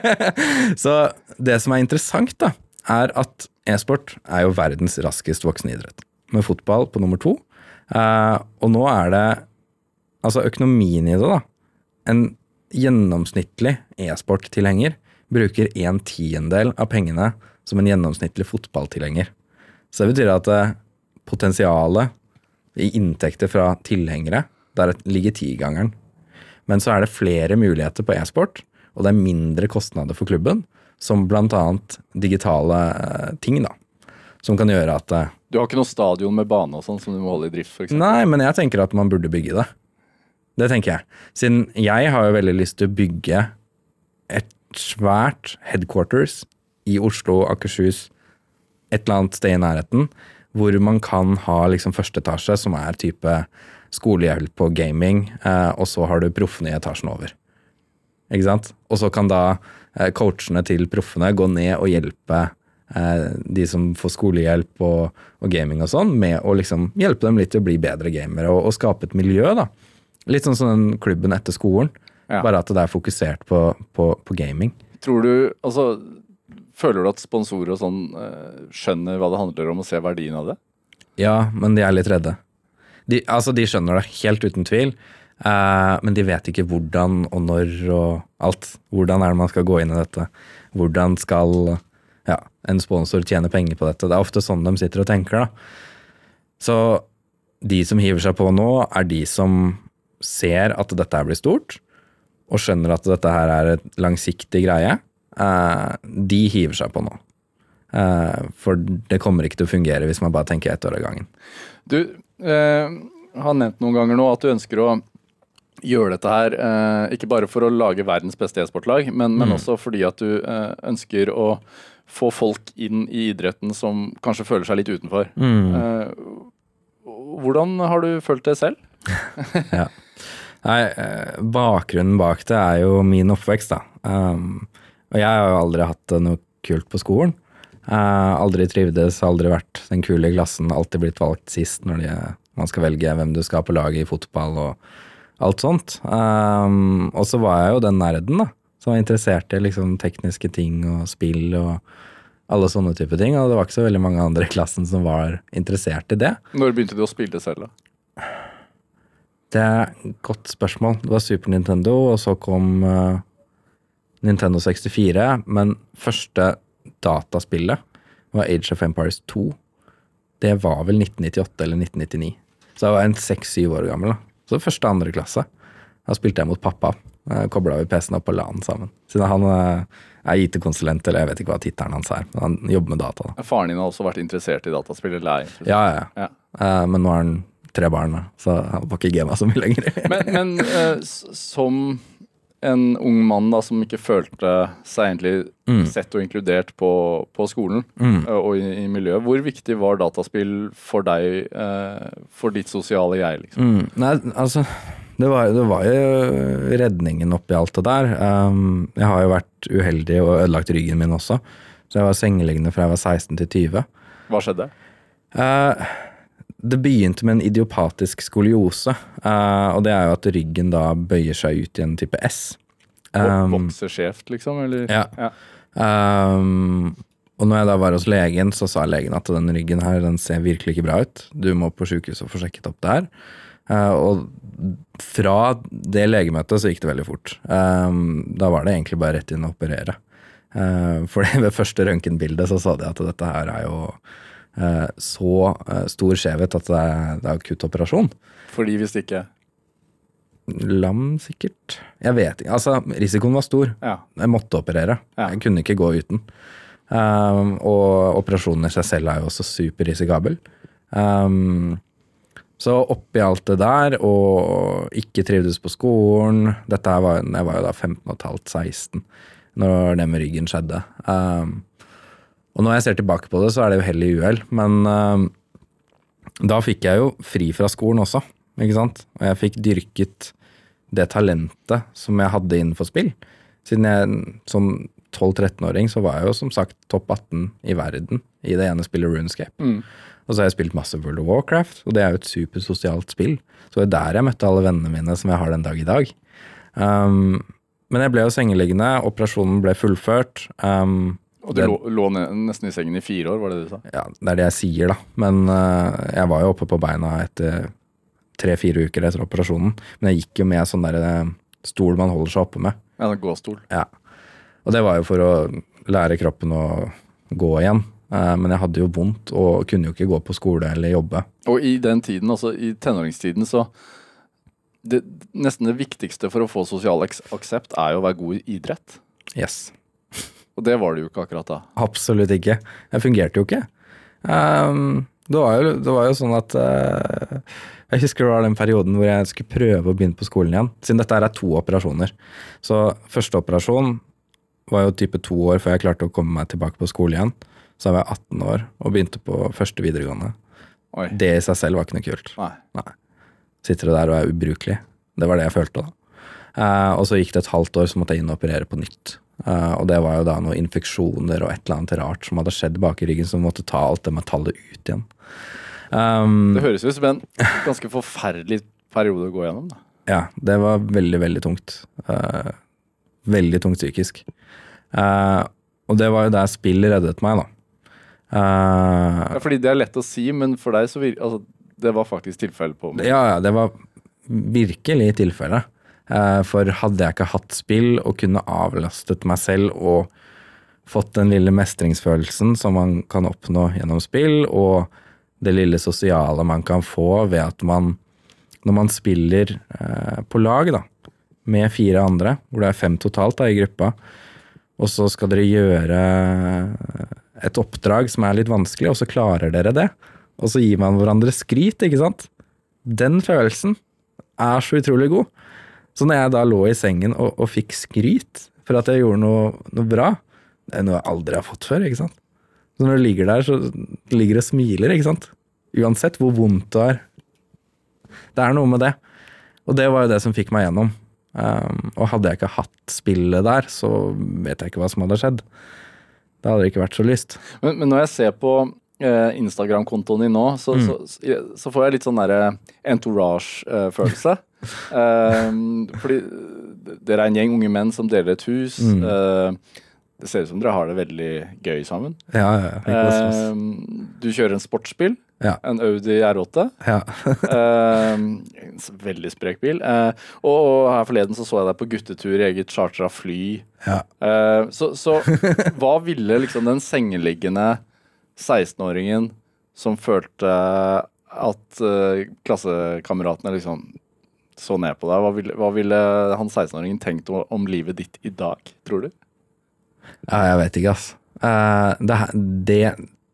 Så det som er interessant, da, er at e-sport er jo verdens raskest voksende idrett. Med fotball på nummer to. Eh, og nå er det altså økonomien i det, da. En gjennomsnittlig e-sport-tilhenger bruker en tiendedel av pengene som en gjennomsnittlig fotballtilhenger. Så det betyr at eh, potensialet i inntekter fra tilhengere, der ligger tigangeren. Men så er det flere muligheter på e-sport, og det er mindre kostnader for klubben, som annet digitale eh, ting, da. Som kan gjøre at eh, Du har ikke noe stadion med bane og sånn som du må holde i drift, f.eks.? Nei, men jeg tenker at man burde bygge det. Det tenker jeg. Siden jeg har jo veldig lyst til å bygge et svært headquarters i Oslo, Akershus, et eller annet sted i nærheten, hvor man kan ha liksom første etasje, som er type skolehjelp og gaming, eh, og så har du proffene i etasjen over. Ikke sant? Og så kan da eh, coachene til proffene gå ned og hjelpe eh, de som får skolehjelp og, og gaming og sånn, med å liksom hjelpe dem litt til å bli bedre gamere og, og skape et miljø, da. Litt sånn som den klubben etter skolen, Ja. bare at det er fokusert på, på, på gaming. Tror du Altså, føler du at sponsorer og sånn eh, skjønner hva det handler om, og ser verdien av det? Ja, men de er litt redde. De, altså, de skjønner det helt uten tvil, uh, men de vet ikke hvordan og når og alt. Hvordan er det man skal gå inn i dette? Hvordan skal ja, en sponsor tjene penger på dette? Det er ofte sånn de sitter og tenker, da. Så de som hiver seg på nå, er de som ser at dette her blir stort, og skjønner at dette her er et langsiktig greie. Eh, de hiver seg på nå. Eh, for det kommer ikke til å fungere hvis man bare tenker ett år av gangen. Du eh, har nevnt noen ganger nå at du ønsker å gjøre dette her eh, ikke bare for å lage verdens beste e-sportlag, men, men også fordi at du ønsker å få folk inn i idretten som kanskje føler seg litt utenfor. Eh, hvordan har du følt det selv? Ja. Nei, bakgrunnen bak det er jo min oppvekst, da. Um, og jeg har jo aldri hatt det noe kult på skolen. Eh, aldri trivdes, aldri vært den kule i klassen, alltid blitt valgt sist når de, man skal velge hvem du skal ha på laget i fotball og alt sånt. Um, og så var jeg jo den nerden, da. Som var interessert i liksom tekniske ting og spill og alle sånne type ting. Og det var ikke så veldig mange andre i klassen som var interessert i det. Når begynte du å spille selv, da? Det er et godt spørsmål. Det var Super Nintendo, og så kom eh, Nintendo 64. Men første dataspillet var Age of Empires 2. Det var vel 1998 eller 1999. Så jeg var en seks-syv år gammel. da. Så første andre klasse. Da spilte jeg mot pappa. Kobla vi PC-en opp på LAN sammen. Siden han eh, er IT-konsulent, eller jeg vet ikke hva tittelen hans er. Men han jobber med data. da. Faren din har også vært interessert i dataspill, eller ei? Ja, ja, ja. Ja. Eh, Men nå har han tre barn, da, så han var ikke gama så mye lenger. Men, men uh, som en ung mann da, som ikke følte seg egentlig Mm. sett og inkludert på, på skolen mm. og i, i miljøet, hvor viktig var dataspill for deg, eh, for ditt sosiale jeg? liksom? Mm, nei, altså det var, det var jo redningen oppi alt det der. Um, jeg har jo vært uheldig og ødelagt ryggen min også. Så jeg var sengeliggende fra jeg var 16 til 20. Hva skjedde? Eh, det begynte med en idiopatisk skoliose. Uh, og det er jo at ryggen da bøyer seg ut i en type S. Um, Vokser skjevt, liksom? Eller? Ja. Ja. Um, og når jeg da var hos legen, så sa legen at den ryggen her, den ser virkelig ikke bra ut. Du må på sjukehuset og få sjekket opp det her. Uh, og fra det legemøtet så gikk det veldig fort. Um, da var det egentlig bare rett inn å operere. Uh, for ved første røntgenbilde så sa de at dette her er jo så uh, stor skjevhet at det er, det er akutt operasjon. Fordi hvis ikke Lam, sikkert. Jeg vet ikke. Altså, risikoen var stor. Ja. Jeg måtte operere. Ja. Jeg kunne ikke gå uten. Um, og operasjonen i seg selv er jo også superrisikabel. Um, så oppi alt det der, og ikke trivdes på skolen Dette var, Jeg var jo da 15,5-16 når det med ryggen skjedde. Um, og når jeg ser tilbake på det, så er det jo hell i uhell. Men uh, da fikk jeg jo fri fra skolen også, ikke sant? Og jeg fikk dyrket det talentet som jeg hadde innenfor spill. Siden jeg som 12-13-åring så var jeg jo som sagt topp 18 i verden i det ene spillet RuneScape. Og så har jeg spilt masse World of Warcraft, og det er jo et supersosialt spill. Så det er der jeg møtte alle vennene mine som jeg har den dag i dag. Um, men jeg ble jo sengeliggende, operasjonen ble fullført. Um, Og du det- lå, lå nesten i sengen i fire år, var det det du sa? ja, det er det jeg sier, da. Men uh, jeg var jo oppe på beina etter tre-fire uker etter operasjonen. Men jeg gikk jo med sånn der øh, stol man holder seg oppe med. Ja, en gåstol. Ja. Og det var jo for å lære kroppen å gå igjen. Eh, men jeg hadde jo vondt og kunne jo ikke gå på skole eller jobbe. Og i den tiden, altså i tenåringstiden, så det, Nesten det viktigste for å få sosial aksept er jo å være god i idrett. Yes. Og det var det jo ikke akkurat da. Absolutt ikke. Jeg fungerte jo ikke. Um, det, var jo, det var jo sånn at uh, Jeg husker det var den perioden hvor jeg skulle prøve å begynne på skolen igjen. Siden dette er to operasjoner. Så første operasjon var jo type to år før jeg klarte å komme meg tilbake på skole igjen. Så var jeg 18 år og begynte på første videregående. Oi. Det i seg selv var ikke noe kult. Nei. Sitter du der og er ubrukelig. Det var det jeg følte da. Uh, og så gikk det et halvt år, så måtte jeg inn og operere på nytt. Eh, og det var jo da noen infeksjoner og et eller annet rart som hadde skjedd bak i ryggen, som måtte ta alt det metallet ut igjen. Um, Det høres ut som en ganske forferdelig periode å gå gjennom. da. ja, det var veldig, veldig tungt. Uh, veldig tungt psykisk. Uh, og det var jo der spill reddet meg, da. Ja, fordi det er lett å si, men for deg så vir altså, det var faktisk tilfellet på Ja, ja, det var virkelig tilfellet. Eh, For hadde jeg ikke hatt spill og kunne avlastet meg selv og fått den lille mestringsfølelsen som man kan oppnå gjennom spill, og det lille sosiale man kan få ved at man, når man spiller eh, på lag, da, med fire andre, hvor det er fem totalt da, i gruppa, og så skal dere gjøre et oppdrag som er litt vanskelig, og så klarer dere det. Og så gir man hverandre skryt, ikke sant? Den følelsen er så utrolig god. Så når jeg da lå i sengen og, og fikk skryt for at jeg gjorde noe, noe bra, det er noe jeg aldri har fått før, ikke sant? Så når du ligger der, så ligger du og smiler, ikke sant? Uansett hvor vondt det er. Det er noe med det. Og det var jo det som fikk meg gjennom. Um, og hadde jeg ikke hatt spillet der, så vet jeg ikke hva som hadde skjedd. Da hadde det ikke vært så lyst. Men, men når jeg ser på Instagram-kontoen din nå, så, Mm. så, så får jeg litt sånn derre entourage-følelse. um, fordi dere er en gjeng unge menn som deler et hus. Mm. Uh, det ser ut som dere har det veldig gøy sammen. Ja, ja, ja. Eh, du kjører en sportsbil. Ja. En Audi R8. Ja. uh, en veldig sprek bil. Uh, og, og her forleden så, så jeg deg på guttetur i eget chartra fly. ja. Uh, så, så hva ville liksom den sengeliggende 16-åringen som følte at uh, klassekameratene liksom så ned på deg, hva ville, hva ville han 16-åringen tenkt om, om livet ditt i dag, tror du? Ja, jeg vet ikke, ass. Uh, det, det,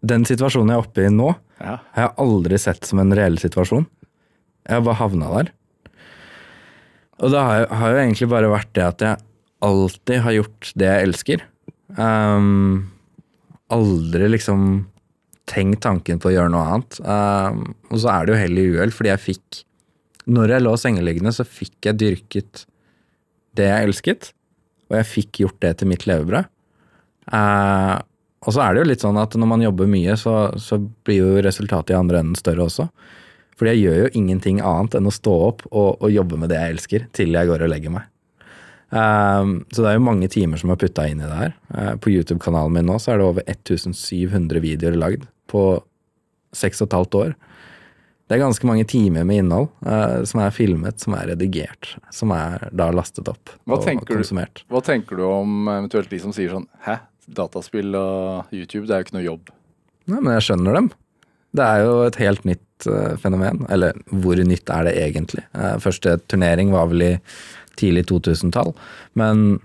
den situasjonen jeg er oppe i nå, Ja. har jeg aldri sett som en reell situasjon. Jeg har bare havna der. Og det har, har jo egentlig bare vært det at jeg alltid har gjort det jeg elsker. Um, aldri liksom tenkt tanken på å gjøre noe annet. Uh, og så er det jo hell i uhell, fordi jeg fikk Når jeg lå sengeliggende, så fikk jeg dyrket det jeg elsket. Og jeg fikk gjort det til mitt levebrød. Uh, og så er det jo litt sånn at når man jobber mye, så, så blir jo resultatet i andre enden større også. Fordi jeg gjør jo ingenting annet enn å stå opp og, og jobbe med det jeg elsker, til jeg går og legger meg. Um, så det er jo mange timer som er putta inn i det her. Uh, på YouTube-kanalen min nå så er det over 1700 videoer lagd på seks og et halvt år. Det er ganske mange timer med innhold uh, som er filmet, som er redigert, som er da lastet opp Hva og konsumert. du-. Hva tenker du om eventuelt de som sier sånn Hæ, dataspill og YouTube, det er jo ikke noe jobb. Nei, men jeg skjønner dem. Det er jo et helt nytt uh, fenomen. Eller hvor nytt er det egentlig? Uh, første turnering var vel i tidlig 2000-tall. Men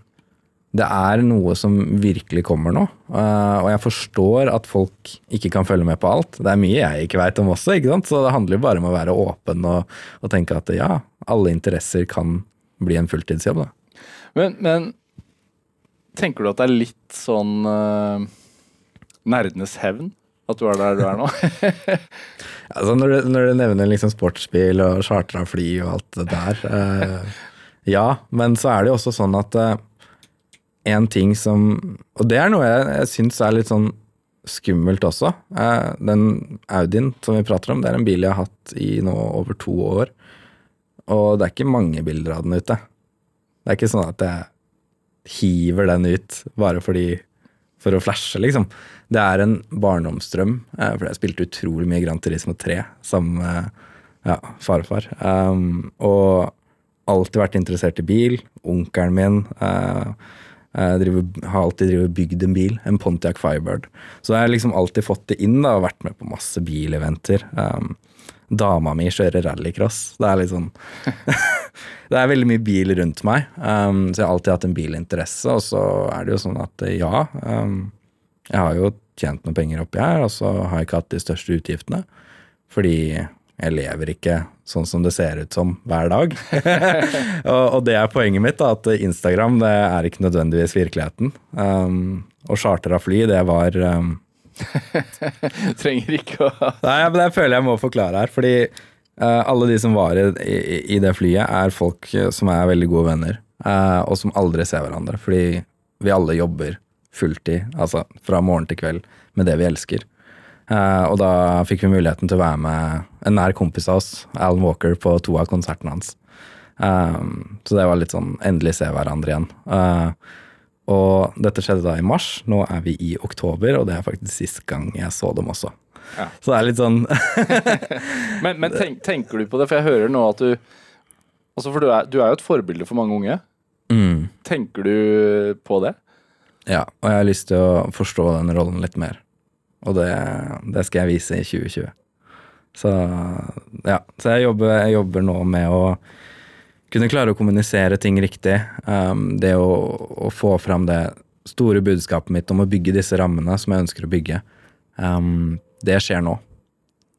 det er noe som virkelig kommer nå. Eh, og jeg forstår at folk ikke kan følge med på alt. Det er mye jeg ikke veit om også, ikke sant? så det handler jo bare om å være åpen og, og tenke at ja, alle interesser kan bli en fulltidsjobb. Da. Men, men tenker du at det er litt sånn uh, nerdenes hevn? At du er der du er nå? Altså når, du, når du nevner liksom sportsbil og chartra fly og alt det der eh, Ja, men så er det jo også sånn at eh, en ting som Og det er noe jeg, jeg syns er litt sånn skummelt også. Eh, den Audien som vi prater om, det er en bil jeg har hatt i nå over to år. Og det er ikke mange bilder av den ute. Det er ikke sånn at jeg hiver den ut bare fordi for å flashe, liksom. Det er en barndomsdrøm, eh, for jeg spilte utrolig mye Grand Turismo 3 sammen med ja, farfar. Um, og alltid vært interessert i bil. Onkelen min Jeg driver, har alltid bygd en bil, en Pontiac Firebird. Så jeg har liksom alltid fått det inn da, og vært med på masse bileventer. Um, dama mi kjører rallycross. Det er sånn Det er veldig mye bil rundt meg, um, så jeg har alltid hatt en bilinteresse. Og så er det jo sånn at ja, um, jeg har jo tjent noen penger oppi her, og så har jeg ikke hatt de største utgiftene. Fordi jeg lever ikke sånn som det ser ut som hver dag. og, det er poenget mitt, da, at Instagram det er ikke nødvendigvis virkeligheten. Um, og charter av fly, det var um, Trenger ikke å Nei, men det føler jeg må forklare her. Fordi uh, alle de som var i, i, i, det flyet, er folk som er veldig gode venner. Uh, og som aldri ser hverandre. Fordi vi alle jobber fulltid, altså fra morgen til kveld, med det vi elsker. Uh, og da fikk vi muligheten til å være med en nær kompis av oss, Alan Walker, på to av konsertene hans. Um, så det var litt sånn endelig se hverandre igjen. Uh, og dette skjedde da i mars. Nå er vi i oktober, og det er faktisk sist gang jeg så dem også. Ja. Så det er litt sånn Men, men tenk, tenker du på det, for jeg hører nå at du Altså, for du er, du er jo et forbilde for mange unge. Mm. Tenker du på det? Ja, og jeg har lyst til å forstå den rollen litt mer. Og det, det, skal jeg vise i 2020. Så ja. Så jeg jobber, jeg jobber, nå med å kunne klare å kommunisere ting riktig. Um, det å, å, få fram det store budskapet mitt om å bygge disse rammene som jeg ønsker å bygge. Um, det skjer nå.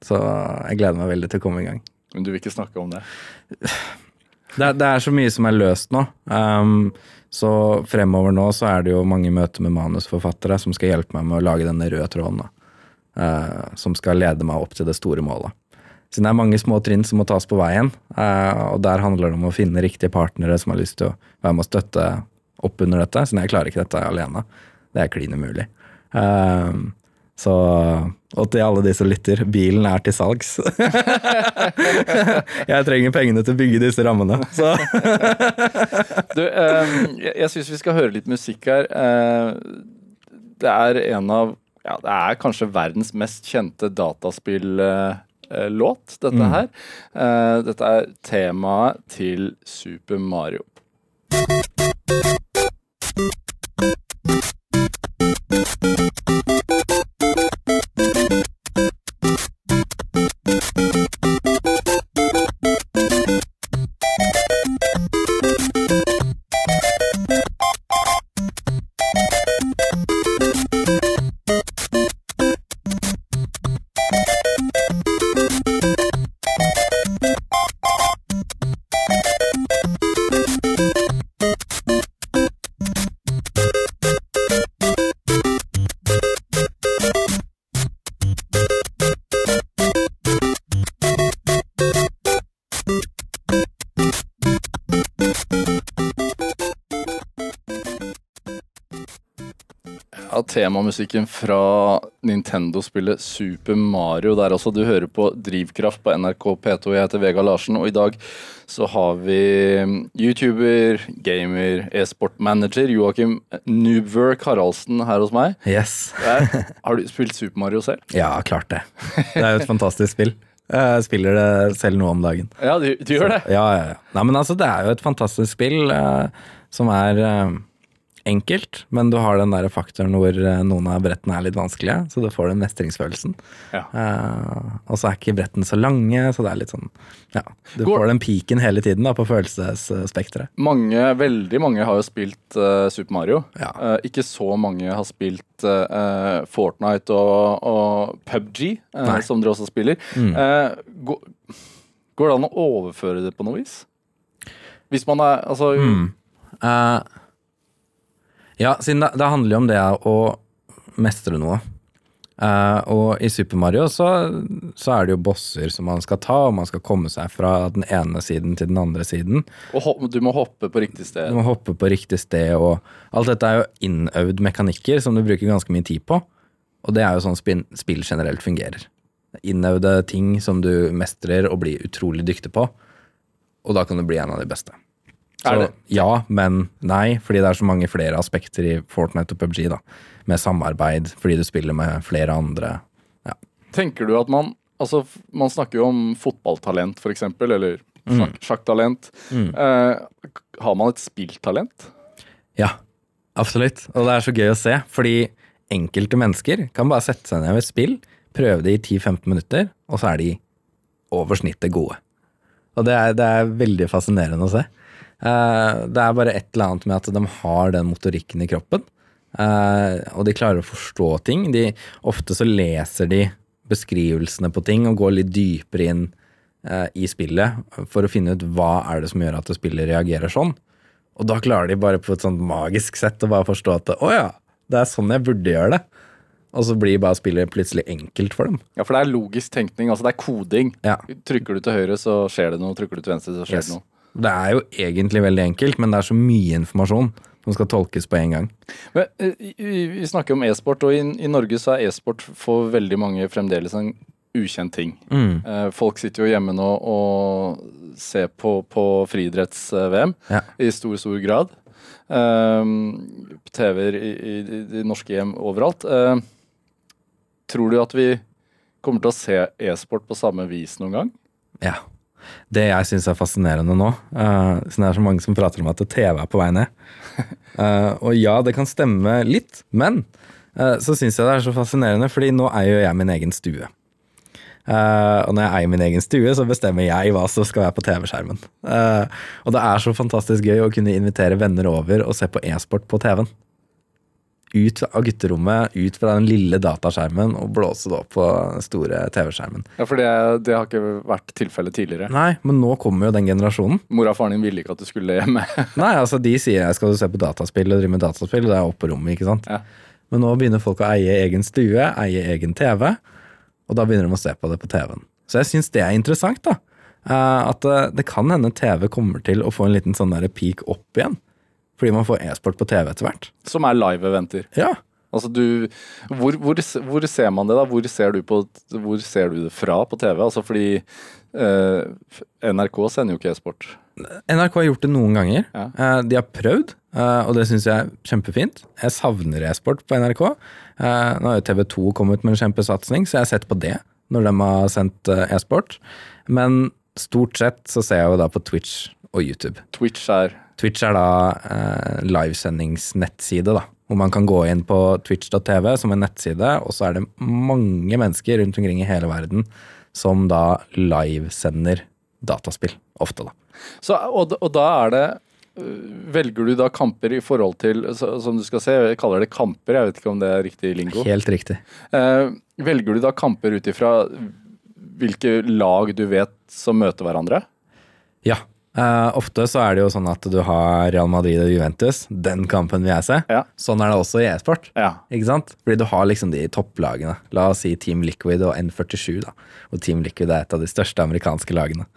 Så jeg gleder meg veldig til å komme i gang. Men du vil ikke snakke om det? Det, det er så mye som er løst nå. Um, så fremover nå så er det jo mange møter med manusforfattere som skal hjelpe meg med å lage denne røde tråden. Uh, som skal lede meg opp til det store målet. Siden det er mange små trinn som må tas på veien, uh, og der handler det om å finne riktige partnere som har lyst til å være med å støtte opp under dette, siden jeg klarer ikke dette alene. Det er klin umulig. Uh, så Og til alle de som lytter, bilen er til salgs. jeg trenger pengene til å bygge disse rammene, så Du, eh, jeg, jeg syns vi skal høre litt musikk her. Eh, det er en av Ja, det er kanskje verdens mest kjente dataspillåt, dette mm. her. Eh, dette er temaet til Super Mario. Temamusikken fra Nintendo-spillet Super Mario der også. Du hører på Drivkraft på NRK P2. Jeg heter Vega Larsen, og i dag så har vi YouTuber, gamer, e-sportmanager Joakim Noobwork Haraldsen her hos meg. Yes. har du spilt Super Mario selv? Ja, klart det. Det er jo et fantastisk spill. Jeg spiller det selv nå om dagen. Ja, du, du gjør det? ja, ja, ja. Nei, men altså, det er jo et fantastisk spill uh, som er uh, enkelt, men du har den der faktoren hvor eh, noen av brettene er litt vanskelige, så du får den mestringsfølelsen. Ja. Uh, og så er ikke brettene så lange, så det er litt sånn Ja, du Går... får den peaken hele tiden da, på følelsesspekteret. Mange, veldig mange har jo spilt uh, Super Mario. Ja. Uh, ikke så mange har spilt Fortnite og, og PubG, som dere også spiller. Mm. Går, går, det an å overføre det på noe vis? Hvis man er Altså mm. Ja, siden det, det handler jo om det å mestre noe. Uh, og i Super Mario så, så, er det jo bosser som man skal ta, og man skal komme seg fra den ene siden til den andre siden. Og du må hoppe på riktig sted. Du må hoppe på riktig sted, og alt dette er jo innøvd mekanikker som du bruker ganske mye tid på. Og det er jo sånn spill, spill generelt fungerer. Innøvde ting som du mestrer og blir utrolig dyktig på, og da kan du bli en av de beste. Så ja, men nei, fordi det er så mange flere aspekter i Fortnite og PubG, da. Med samarbeid, fordi du spiller med flere andre. Ja. Tenker du at man Altså, man snakker jo om fotballtalent, eksempel, eller sjakk, sjakktalent. Mm. Eh, har man et spilltalent? Ja. Absolutt. Og det er så gøy å se, fordi enkelte mennesker kan bare sette seg ned ved et spill, prøve det i 10-15 minutter, og så er de over snittet gode. Og det er, det er veldig fascinerende å se. Eh, det er bare et eller annet med at de har den motorikken i kroppen, eh, og de klarer å forstå ting. De, ofte så leser de beskrivelsene på ting og går litt dypere inn eh, i spillet for å finne ut hva er det som gjør at spillet reagerer sånn. Og da klarer de bare på et sånt magisk sett å bare forstå at å ja, det er sånn jeg burde gjøre det. Og så blir bare spillet plutselig enkelt for dem. Ja, for det er logisk tenkning. Altså det er koding. Ja. Trykker du til høyre, så skjer det noe. Trykker du til venstre, så skjer Yes. det noe. Det er jo egentlig veldig enkelt, men det er så mye informasjon som skal tolkes på en gang. Men, eh, vi snakker om e-sport, og i, i Norge så er e-sport for veldig mange fremdeles en ukjent ting. Mm. Eh, Folk sitter jo hjemme nå og ser på, på friidretts-VM Ja. i stor, stor grad. Um, TV-er i, i, i de norske hjem overalt. Eh, tror du at vi kommer til å se e-sport på samme vis noen gang? Ja. Det jeg syns er fascinerende nå, uh, det er så mange som prater om at TV er på vei ned Uh, Og ja, det kan stemme litt, men uh, så syns jeg det er så fascinerende, fordi nå eier jeg min egen stue. Uh, og når jeg eier min egen stue, så bestemmer jeg hva som skal være på TV-skjermen. Og det er så fantastisk gøy å kunne invitere venner over og se på e-sport på TV-en. Ut av gutterommet, ut fra den lille dataskjermen og blåse det opp på den store TV-skjermen. Ja, For det, det har ikke vært tilfellet tidligere. Nei, men nå kommer jo den generasjonen. Mor og faren din ville ikke at du skulle hjemme. Nei, altså de sier jeg skal du se på dataspill og drive med dataspill, og det er oppe på rommet, ikke sant. Ja. Men nå begynner folk å eie egen stue, eie egen TV, og da begynner de å se på det på TV-en. Så jeg syns det er interessant, da. Eh, At eh, det kan hende TV kommer til å få en liten sånn der peak opp igjen. Fordi man får e-sport på TV etter hvert. Som er live-eventer. Ja. Altså du, hvor, hvor, hvor ser man det, da? Hvor ser du, på, hvor ser du det fra på TV? Altså fordi eh, NRK sender jo ikke e-sport. NRK har gjort det noen ganger. Ja. Eh, De har prøvd, eh, og det syns jeg er kjempefint. Jeg savner e-sport på NRK. Eh, Nå har jo TV 2 kommet med en kjempesatsing, så jeg har sett på det når de har sendt eh, e-sport. Men stort sett så ser jeg jo da på Twitch og YouTube. Twitch er Twitch er da eh, livesendingsnettside, da. Hvor man kan gå inn på twitch.tv som en nettside, og så er det mange mennesker rundt omkring i hele verden som da livesender dataspill. Ofte, da. så, og, og da er det øh, Velger du da kamper i forhold til Som du skal se, jeg kaller det kamper, jeg vet ikke om det er riktig lingo. Helt riktig. Eh, velger du da kamper ut ifra hvilke lag du vet som møter hverandre? Ja. Eh, ofte så er det jo sånn at du har Real Madrid og Juventus. Den kampen vil jeg se. Ja. Sånn er det også i e-sport. Ja. Ikke sant? Fordi du har liksom de topplagene. La oss si Team Liquid og N47, da. Og Team Liquid er et av de største amerikanske lagene.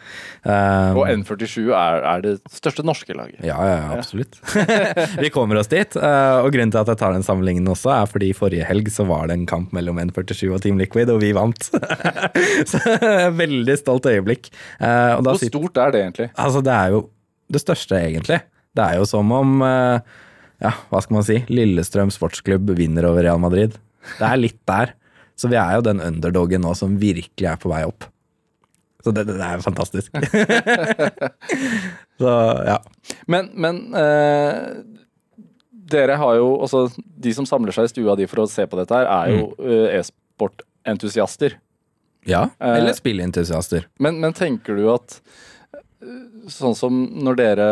Eh, Og N47 er, er det største norske laget. ja, ja, ja, absolutt. Vi kommer oss dit. Uh, og grunnen til at jeg tar den sammenligningen også, er fordi forrige helg så var det en kamp mellom N47 og Team Liquid, og vi vant. så veldig stolt øyeblikk. Uh, Hvor stort er det egentlig? Altså, det er jo det største, egentlig. Det er jo som om eh, Ja, hva skal man si? Lillestrøm sportsklubb vinner over Real Madrid. Det er litt der. Så vi er jo den underdogen nå som virkelig er på vei opp. Så det, det er fantastisk. Så ja. Men, men eh, dere har jo Altså, De som samler seg i stua di for å se på dette her, er jo mm. e-sportentusiaster. Ja. Eh, Eller spillentusiaster. Men, men tenker du at eh, Sånn som når dere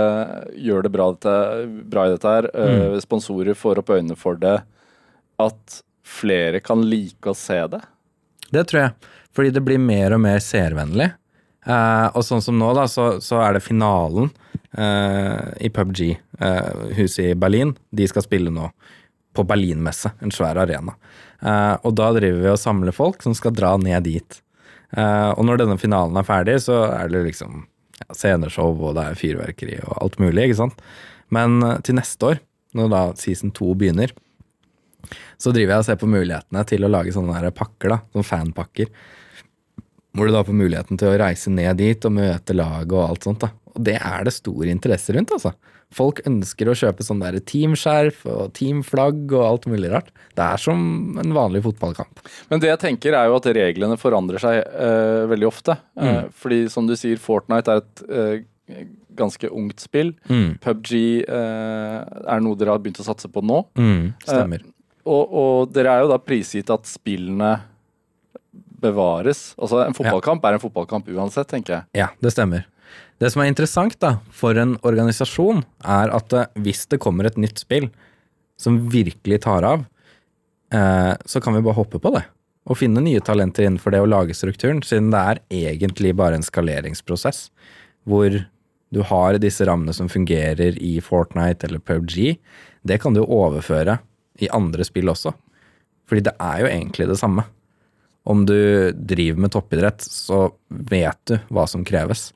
gjør det bra, dette, bra i dette her, eh, sponsorer får opp øynene for det, at flere kan like å se det? Det tror jeg. Fordi det blir mer og mer seervennlig. Eh, og sånn som nå, da, så, så er det finalen eh, i PubG, eh, huset i Berlin. De skal spille nå på Berlinmesse, en svær arena. Eh, og da driver vi og samler folk som skal dra ned dit. Eh, og når denne finalen er ferdig, så er det liksom sceneshow, og det er fyrverkeri og alt mulig, ikke sant. Men eh, til neste år, når da season 2 begynner, så driver jeg og ser på mulighetene til å lage sånne der pakker, da, sånne fanpakker. Hvor du da får muligheten til å reise ned dit og møte laget og alt sånt. da. Og det er det stor interesse rundt, altså. Folk ønsker å kjøpe sånn der teamskjerf og teamflagg og alt mulig rart. Det er som en vanlig fotballkamp. Men det jeg tenker er jo at reglene forandrer seg uh, veldig ofte. Eh, fordi som du sier, Fortnite er et uh, ganske ungt spill. Mm. PubG er noe dere har begynt å satse på nå. Mm, stemmer. Og, og dere er jo da prisgitt at spillene bevares. Altså En fotballkamp er en fotballkamp uansett, tenker jeg. Ja, det stemmer. Det som er interessant da, for en organisasjon, er at eh, hvis det kommer et nytt spill som virkelig tar av, eh, så kan vi bare hoppe på det. Og finne nye talenter innenfor det å lage strukturen, siden det er egentlig bare en skaleringsprosess. Hvor du har disse rammene som fungerer i Fortnite eller PubG. Det kan du overføre i andre spill også. Fordi det er jo egentlig det samme. Om du driver med toppidrett, så vet du hva som kreves.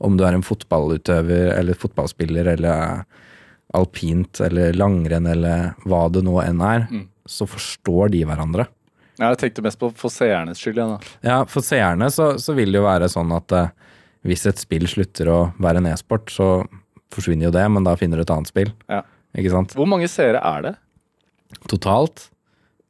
Om du er en fotballutøver eller fotballspiller eller alpint eller langrenn eller hva det nå enn er, så forstår de hverandre. Ja, Jeg tenkte mest på for seernes skyld. Ja. Ja, for seerne så, så vil det jo være sånn at eh, hvis et spill slutter å være en e-sport, så forsvinner jo det, men da finner du et annet spill. Ja. Ikke sant? Hvor mange seere er det? Totalt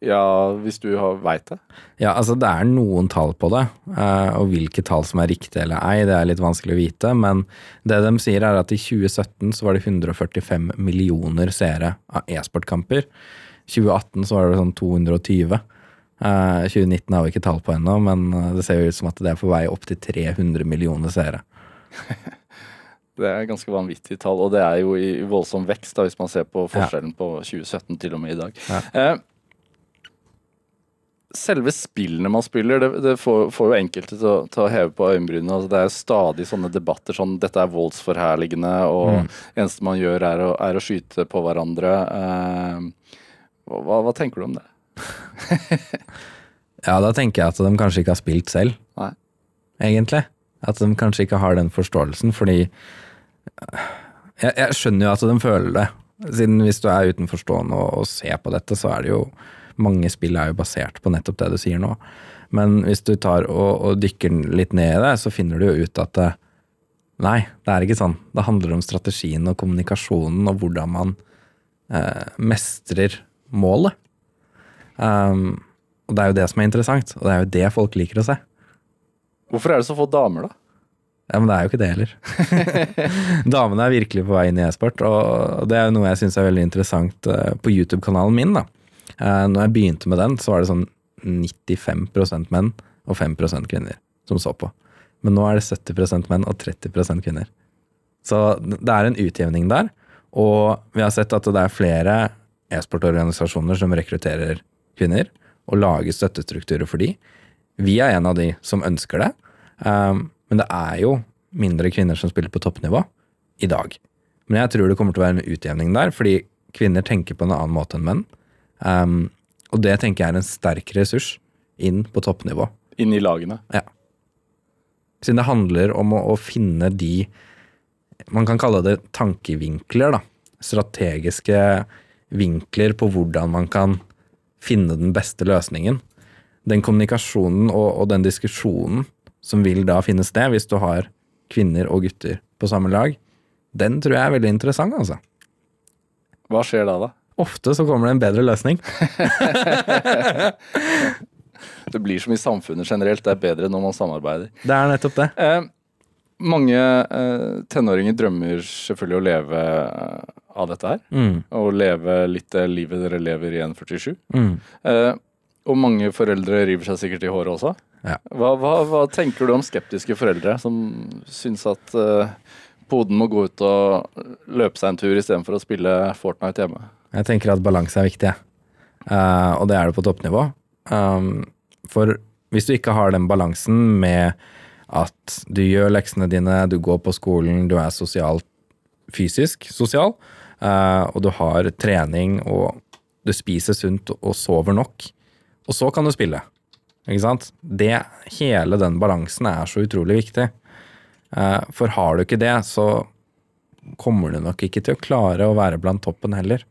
Ja, hvis du veit det? Ja, altså det er noen tall på det, eh, og hvilke tall som er riktige eller ei, det er litt vanskelig å vite, men det de sier er at i 2017 så var det 145 millioner seere av e-sportkamper. 2018 så var det sånn 220. Eh, 2019 har vi ikke tall på ennå, men eh, det ser jo ut som at det er på vei opp til 300 millioner seere. Det er ganske vanvittige tall, og det er jo i voldsom vekst da, hvis man ser på forskjellen på 2017 til og med i dag. Ja. Eh, selve spillene man spiller, det, det får, får jo enkelte til å, til å heve på øyenbrynene. Altså, det er stadig sånne debatter sånn dette er voldsforherligende, og Mm. eneste man gjør er å, er å skyte på hverandre. Eh, hva, hva tenker du om det? Ja, da tenker jeg at de kanskje ikke har spilt selv, Nei. egentlig. At de kanskje ikke har den forståelsen, fordi jeg, jeg skjønner jo at de føler det. Siden hvis du er utenforstående og, og ser på dette, så er det jo Mange spill er jo basert på nettopp det du sier nå. Men hvis du tar og, og dykker litt ned i det, så finner du jo ut at Nei, det er ikke sånn. Det handler om strategien og kommunikasjonen og hvordan man eh, mestrer målet. Um, og det er jo det som er interessant, og det er jo det folk liker å se. Hvorfor er det så få damer, da? Ja, Men det er jo ikke det heller. Damene er virkelig på vei inn i e-sport, og det er jo noe jeg syns er veldig interessant eh, på YouTube-kanalen min. da. Eh, Når jeg begynte med den, så var det sånn 95% menn og 5% kvinner som så på. Men nå er det 70% menn og 30% kvinner. Så det er en utjevning der. Og vi har sett at det er flere e-sportorganisasjoner som rekrutterer kvinner, og lager støttestrukturer for de. Vi er en av de som ønsker det. Um, men det er jo mindre kvinner som spiller på toppnivå i dag. Men jeg tror det kommer til å være en utjevning der, fordi kvinner tenker på en annen måte enn menn. Um, og det tenker jeg er en sterk ressurs inn på toppnivå. Inn i lagene? Ja. Siden det handler om å, å finne de Man kan kalle det tankevinkler, da. Strategiske vinkler på hvordan man kan finne den beste løsningen. Den kommunikasjonen og, og den diskusjonen som vil da finne sted hvis du har kvinner og gutter på samme lag, den tror jeg er veldig interessant, altså. Hva skjer da, da? Ofte så kommer det en bedre løsning. Det blir som i samfunnet generelt, det er bedre når man samarbeider. Det er nettopp det. Eh, mange eh, tenåringer drømmer selvfølgelig å leve eh, av dette her. Mm, Og leve litt det livet dere lever i N47. mm. Eh, og mange foreldre river seg sikkert i håret også. Ja. Hva, hva, hva tenker du om skeptiske foreldre som syns at eh, poden må gå ut og løpe seg en tur istedenfor å spille Fortnite hjemme? Jeg tenker at balanse er viktig. Eh, og det er det på toppnivå. Um, for hvis du ikke har den balansen med at du gjør leksene dine, du går på skolen, du er sosialt, fysisk sosial, uh, og du har trening og du spiser sunt og sover nok, og så kan du spille. Ikke sant? Det, hele den balansen er så utrolig viktig. Uh, for har du ikke det, så kommer du nok ikke til å klare å være blant toppen heller.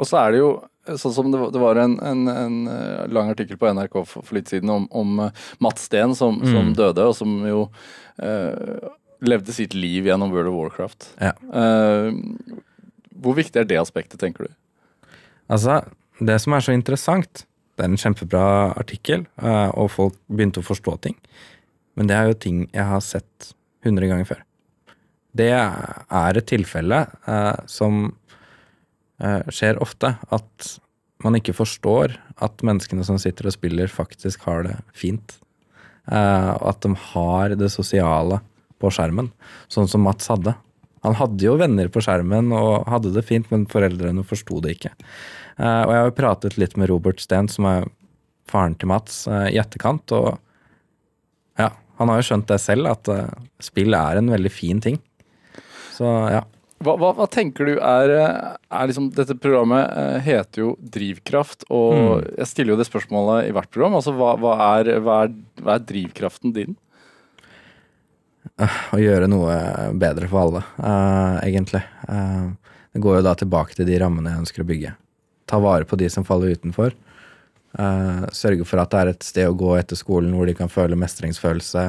Og så er det jo sånn som det var, det var en, en, en eh, lang artikkel på NRK for, for litt siden om, om eh, Mats Steen som, som døde, og som jo eh, levde sitt liv gjennom World of Warcraft. Ja. Eh, hvor viktig er det aspektet, tenker du? Altså, det som er så interessant, det er en kjempebra artikkel, eh, og folk begynte å forstå ting. Men det er jo ting jeg har sett hundre ganger før. Det er et tilfelle eh, som skjer ofte. At man ikke forstår at menneskene som sitter og spiller, faktisk har det fint. Eh, og at de har det sosiale på skjermen, sånn som Mats hadde. Han hadde jo venner på skjermen og hadde det fint, men foreldrene forsto det ikke. Eh, og jeg har jo pratet litt med Robert Steen, som er faren til Mats, eh, i etterkant, og ja, han har jo skjønt det selv, at eh, spill er en veldig fin ting. Så ja. Hva, hva, hva tenker du er, er liksom, Dette programmet eh, heter jo Drivkraft, og jeg stiller jo det spørsmålet i hvert program. Altså, hva, er, er, hva er drivkraften din? å gjøre noe bedre for alle, uh, egentlig. Uh, det går jo da tilbake til de rammene jeg ønsker å bygge. Ta vare på de som faller utenfor. Uh, sørge for at det er et sted å gå etter skolen hvor de kan føle mestringsfølelse,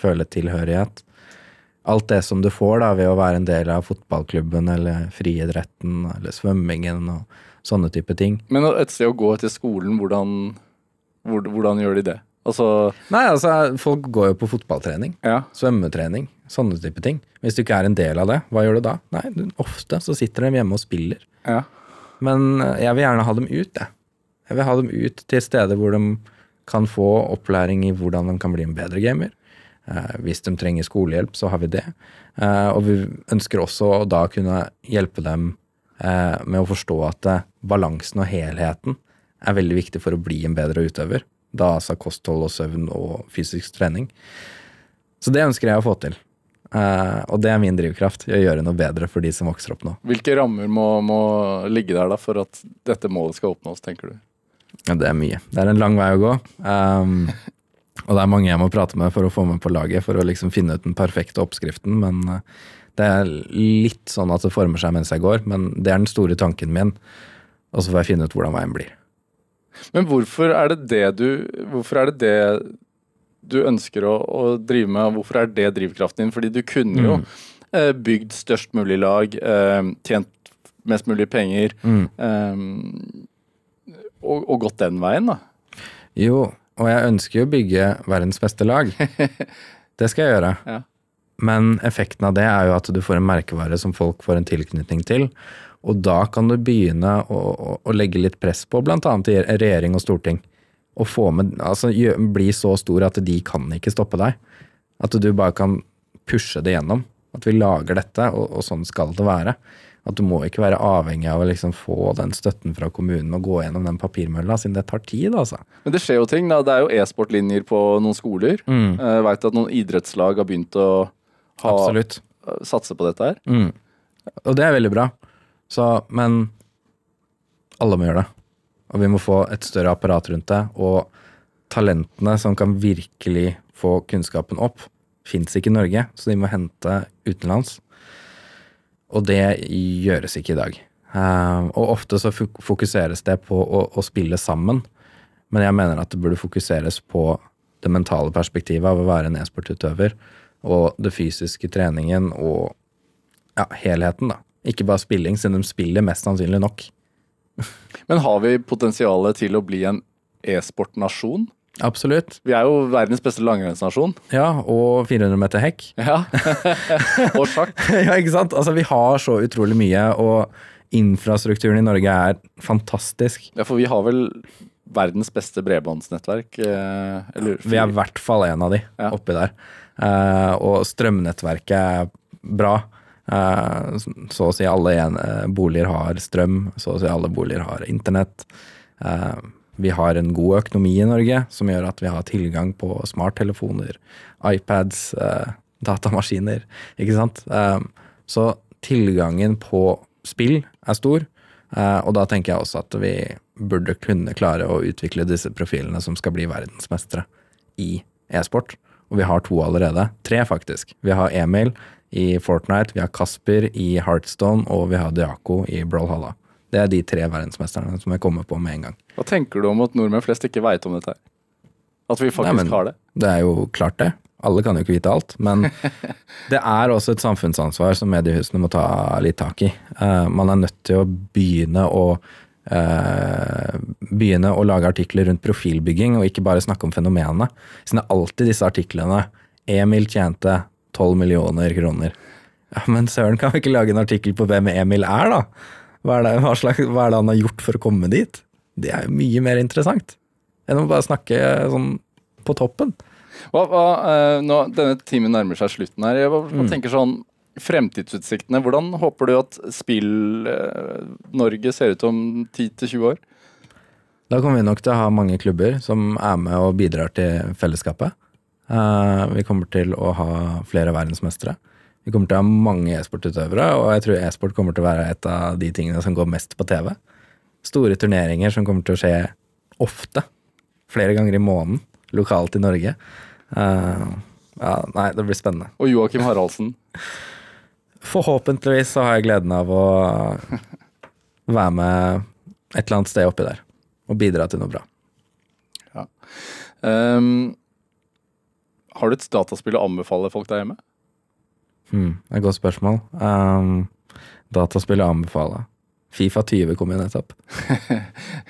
føle tilhørighet. Alt det som du får da ved å være en del av fotballklubben eller friidretten eller svømmingen og sånne type ting. Men et sted å gå etter skolen, hvordan, hvordan gjør de det? Altså, Nei, altså, folk går jo på fotballtrening. ja. Svømmetrening, sånne type ting. Hvis du ikke er en del av det, hva gjør du da? Nei, du- ofte så sitter de hjemme og spiller. ja. Men eh, jeg vil gjerne ha dem ut, jeg. Jeg vil ha dem ut til steder hvor de kan få opplæring i hvordan de kan bli en bedre gamer. Eh, hvis de trenger skolehjelp, så har vi det. Eh, og vi ønsker også å da kunne hjelpe dem eh, med å forstå at balansen og helheten er veldig viktig for å bli en bedre utøver. Da altså kosthold og søvn og fysisk trening. Så det ønsker jeg å få til. Uh, og det er min drivkraft, å gjøre noe bedre for de som vokser opp nå. Hvilke rammer må, må ligge der da for at dette målet skal oppnås, tenker du? Ja, det er mye. Det er en lang vei å gå. Um, og det er mange jeg må prate med for å få med på laget, for å liksom finne ut den perfekte oppskriften. Men uh, det er litt sånn at det former seg mens jeg går. Men det er den store tanken min. Og så får jeg finne ut hvordan veien blir. Men hvorfor er det det du Hvorfor er det det du ønsker å, å drive med? Hvorfor er det drivkraften din? Fordi du kunne jo eh, bygd størst mulig lag, eh, tjent mest mulig penger, eh, og, og gått den veien, da. Jo, og jeg ønsker jo å bygge verdens beste lag. Det skal jeg gjøre. Ja. Men effekten av det er jo at du får en merkevare som folk får en tilknytning til. Og da kan du begynne å, å, å legge litt press på bl.a. regjering og storting. Og få med, altså bli så stor at de kan ikke stoppe deg. At du bare kan pushe det gjennom. At vi lager dette, og, og sånn skal det være. At du må ikke være avhengig av å liksom få den støtten fra kommunen og gå gjennom den papirmølla, siden det tar tid, altså. Men det skjer jo ting. da. Det er jo e-sportlinjer på noen skoler. Mm. Jeg veit at noen idrettslag har begynt å ha, satse på dette her. Mm. Og det er veldig bra. Så, men alle må gjøre det. Og vi må få et større apparat rundt det. Og talentene som kan virkelig få kunnskapen opp, fins ikke i Norge, så de må hente utenlands. Og det gjøres ikke i dag. Eh, og ofte så fokuseres det på å, å spille sammen, men jeg mener at det burde fokuseres på det mentale perspektivet av å være en e-sportutøver, og det fysiske treningen og ja, helheten, da. Ikke bare spilling, siden de spiller mest sannsynlig nok. Men har vi potensialet til å bli en e-sportnasjon? Absolutt. Vi er jo verdens beste langrennsnasjon. Ja, og 400 meter hekk. Ja. og sjakk. ja, ikke sant? Altså, vi har så utrolig mye, og infrastrukturen i Norge er fantastisk. Ja, for vi har vel verdens beste bredbåndsnettverk. Eller, ja, Vi er i hvert fall en av de Ja. oppi der. Uh, og strømnettverket er bra. Uh, så å si alle eh, boliger har strøm, så å si alle boliger har internett. Eh, vi har en god økonomi i Norge som gjør at vi har tilgang på smarttelefoner, iPads, eh, datamaskiner, ikke sant. Eh, så tilgangen på spill er stor, eh, og da tenker jeg også at vi burde kunne klare å utvikle disse profilene som skal bli verdensmestere i e-sport. Og vi har to allerede. Tre, faktisk. Vi har Emil i Fortnite, vi har Kasper i Heartstone, og vi har Diako i Brawlhalla. Det er de tre verdensmesterne som jeg kommer på med en gang. Hva tenker du om at nordmenn flest ikke veit om dette her? At vi faktisk Nei, men- har det? Det er jo klart det. Alle kan jo ikke vite alt. Men det er også et samfunnsansvar som mediehusene må ta litt tak i. Uh, man er nødt til å begynne å uh, begynne å lage artikler rundt profilbygging, og ikke bare snakke om fenomenene. Siden det er alltid disse artiklene 'Emil tjente 12 millioner kroner'. Ja, Men søren, kan vi ikke lage en artikkel på hvem Emil er, da? Hva det, hva, slags, hva er det han har gjort for å komme dit? Det er jo mye mer interessant enn å bare snakke sånn på toppen. Hva, hva, eh, nå, denne timen nærmer seg slutten her. Jeg bare Mm. tenker sånn Fremtidsutsiktene. Hvordan håper du at Spill-Norge ser ut om 10-20 år? Da kommer vi nok til å ha mange klubber som er med og bidrar til fellesskapet. Eh, vi kommer til å ha flere verdensmestere. Vi kommer til å ha mange e-sportutøvere, og jeg tror e-sport kommer til å være et av de tingene som går mest på TV. Store turneringer som kommer til å skje ofte. Flere ganger i måneden. Lokalt i Norge. Uh, ja, nei, det blir spennende. Og Joakim Haraldsen. Forhåpentligvis så har jeg gleden av å være med et eller annet sted oppi der. Og bidra til noe bra. Um, har du et dataspill å anbefale folk der hjemme? Hmm, det er et godt spørsmål. Um, dataspill anbefaler. Fifa 20 kom jo nettopp.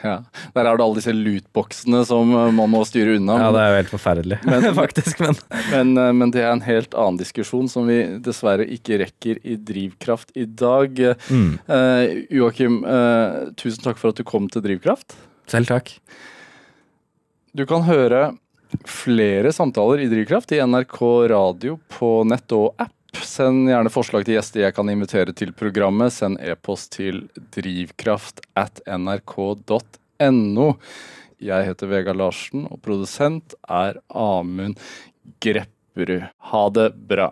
Ja. Der er det alle disse lootboxene som eh, man må styre unna. Ja, det er jo helt forferdelig, faktisk. Men Men, eh, men det er en helt annen diskusjon som vi dessverre ikke rekker i Drivkraft i dag. mm, Uh, Joakim, uh, tusen takk for at du kom til Drivkraft. selv takk. Du kan høre flere samtaler i Drivkraft i NRK radio på nett og app. Send gjerne forslag til gjester jeg kan invitere til programmet. Send e-post til drivkraft at nrk.no. Jeg heter Vegard Larsen, og produsent er Amund Grepperud. Ha det bra.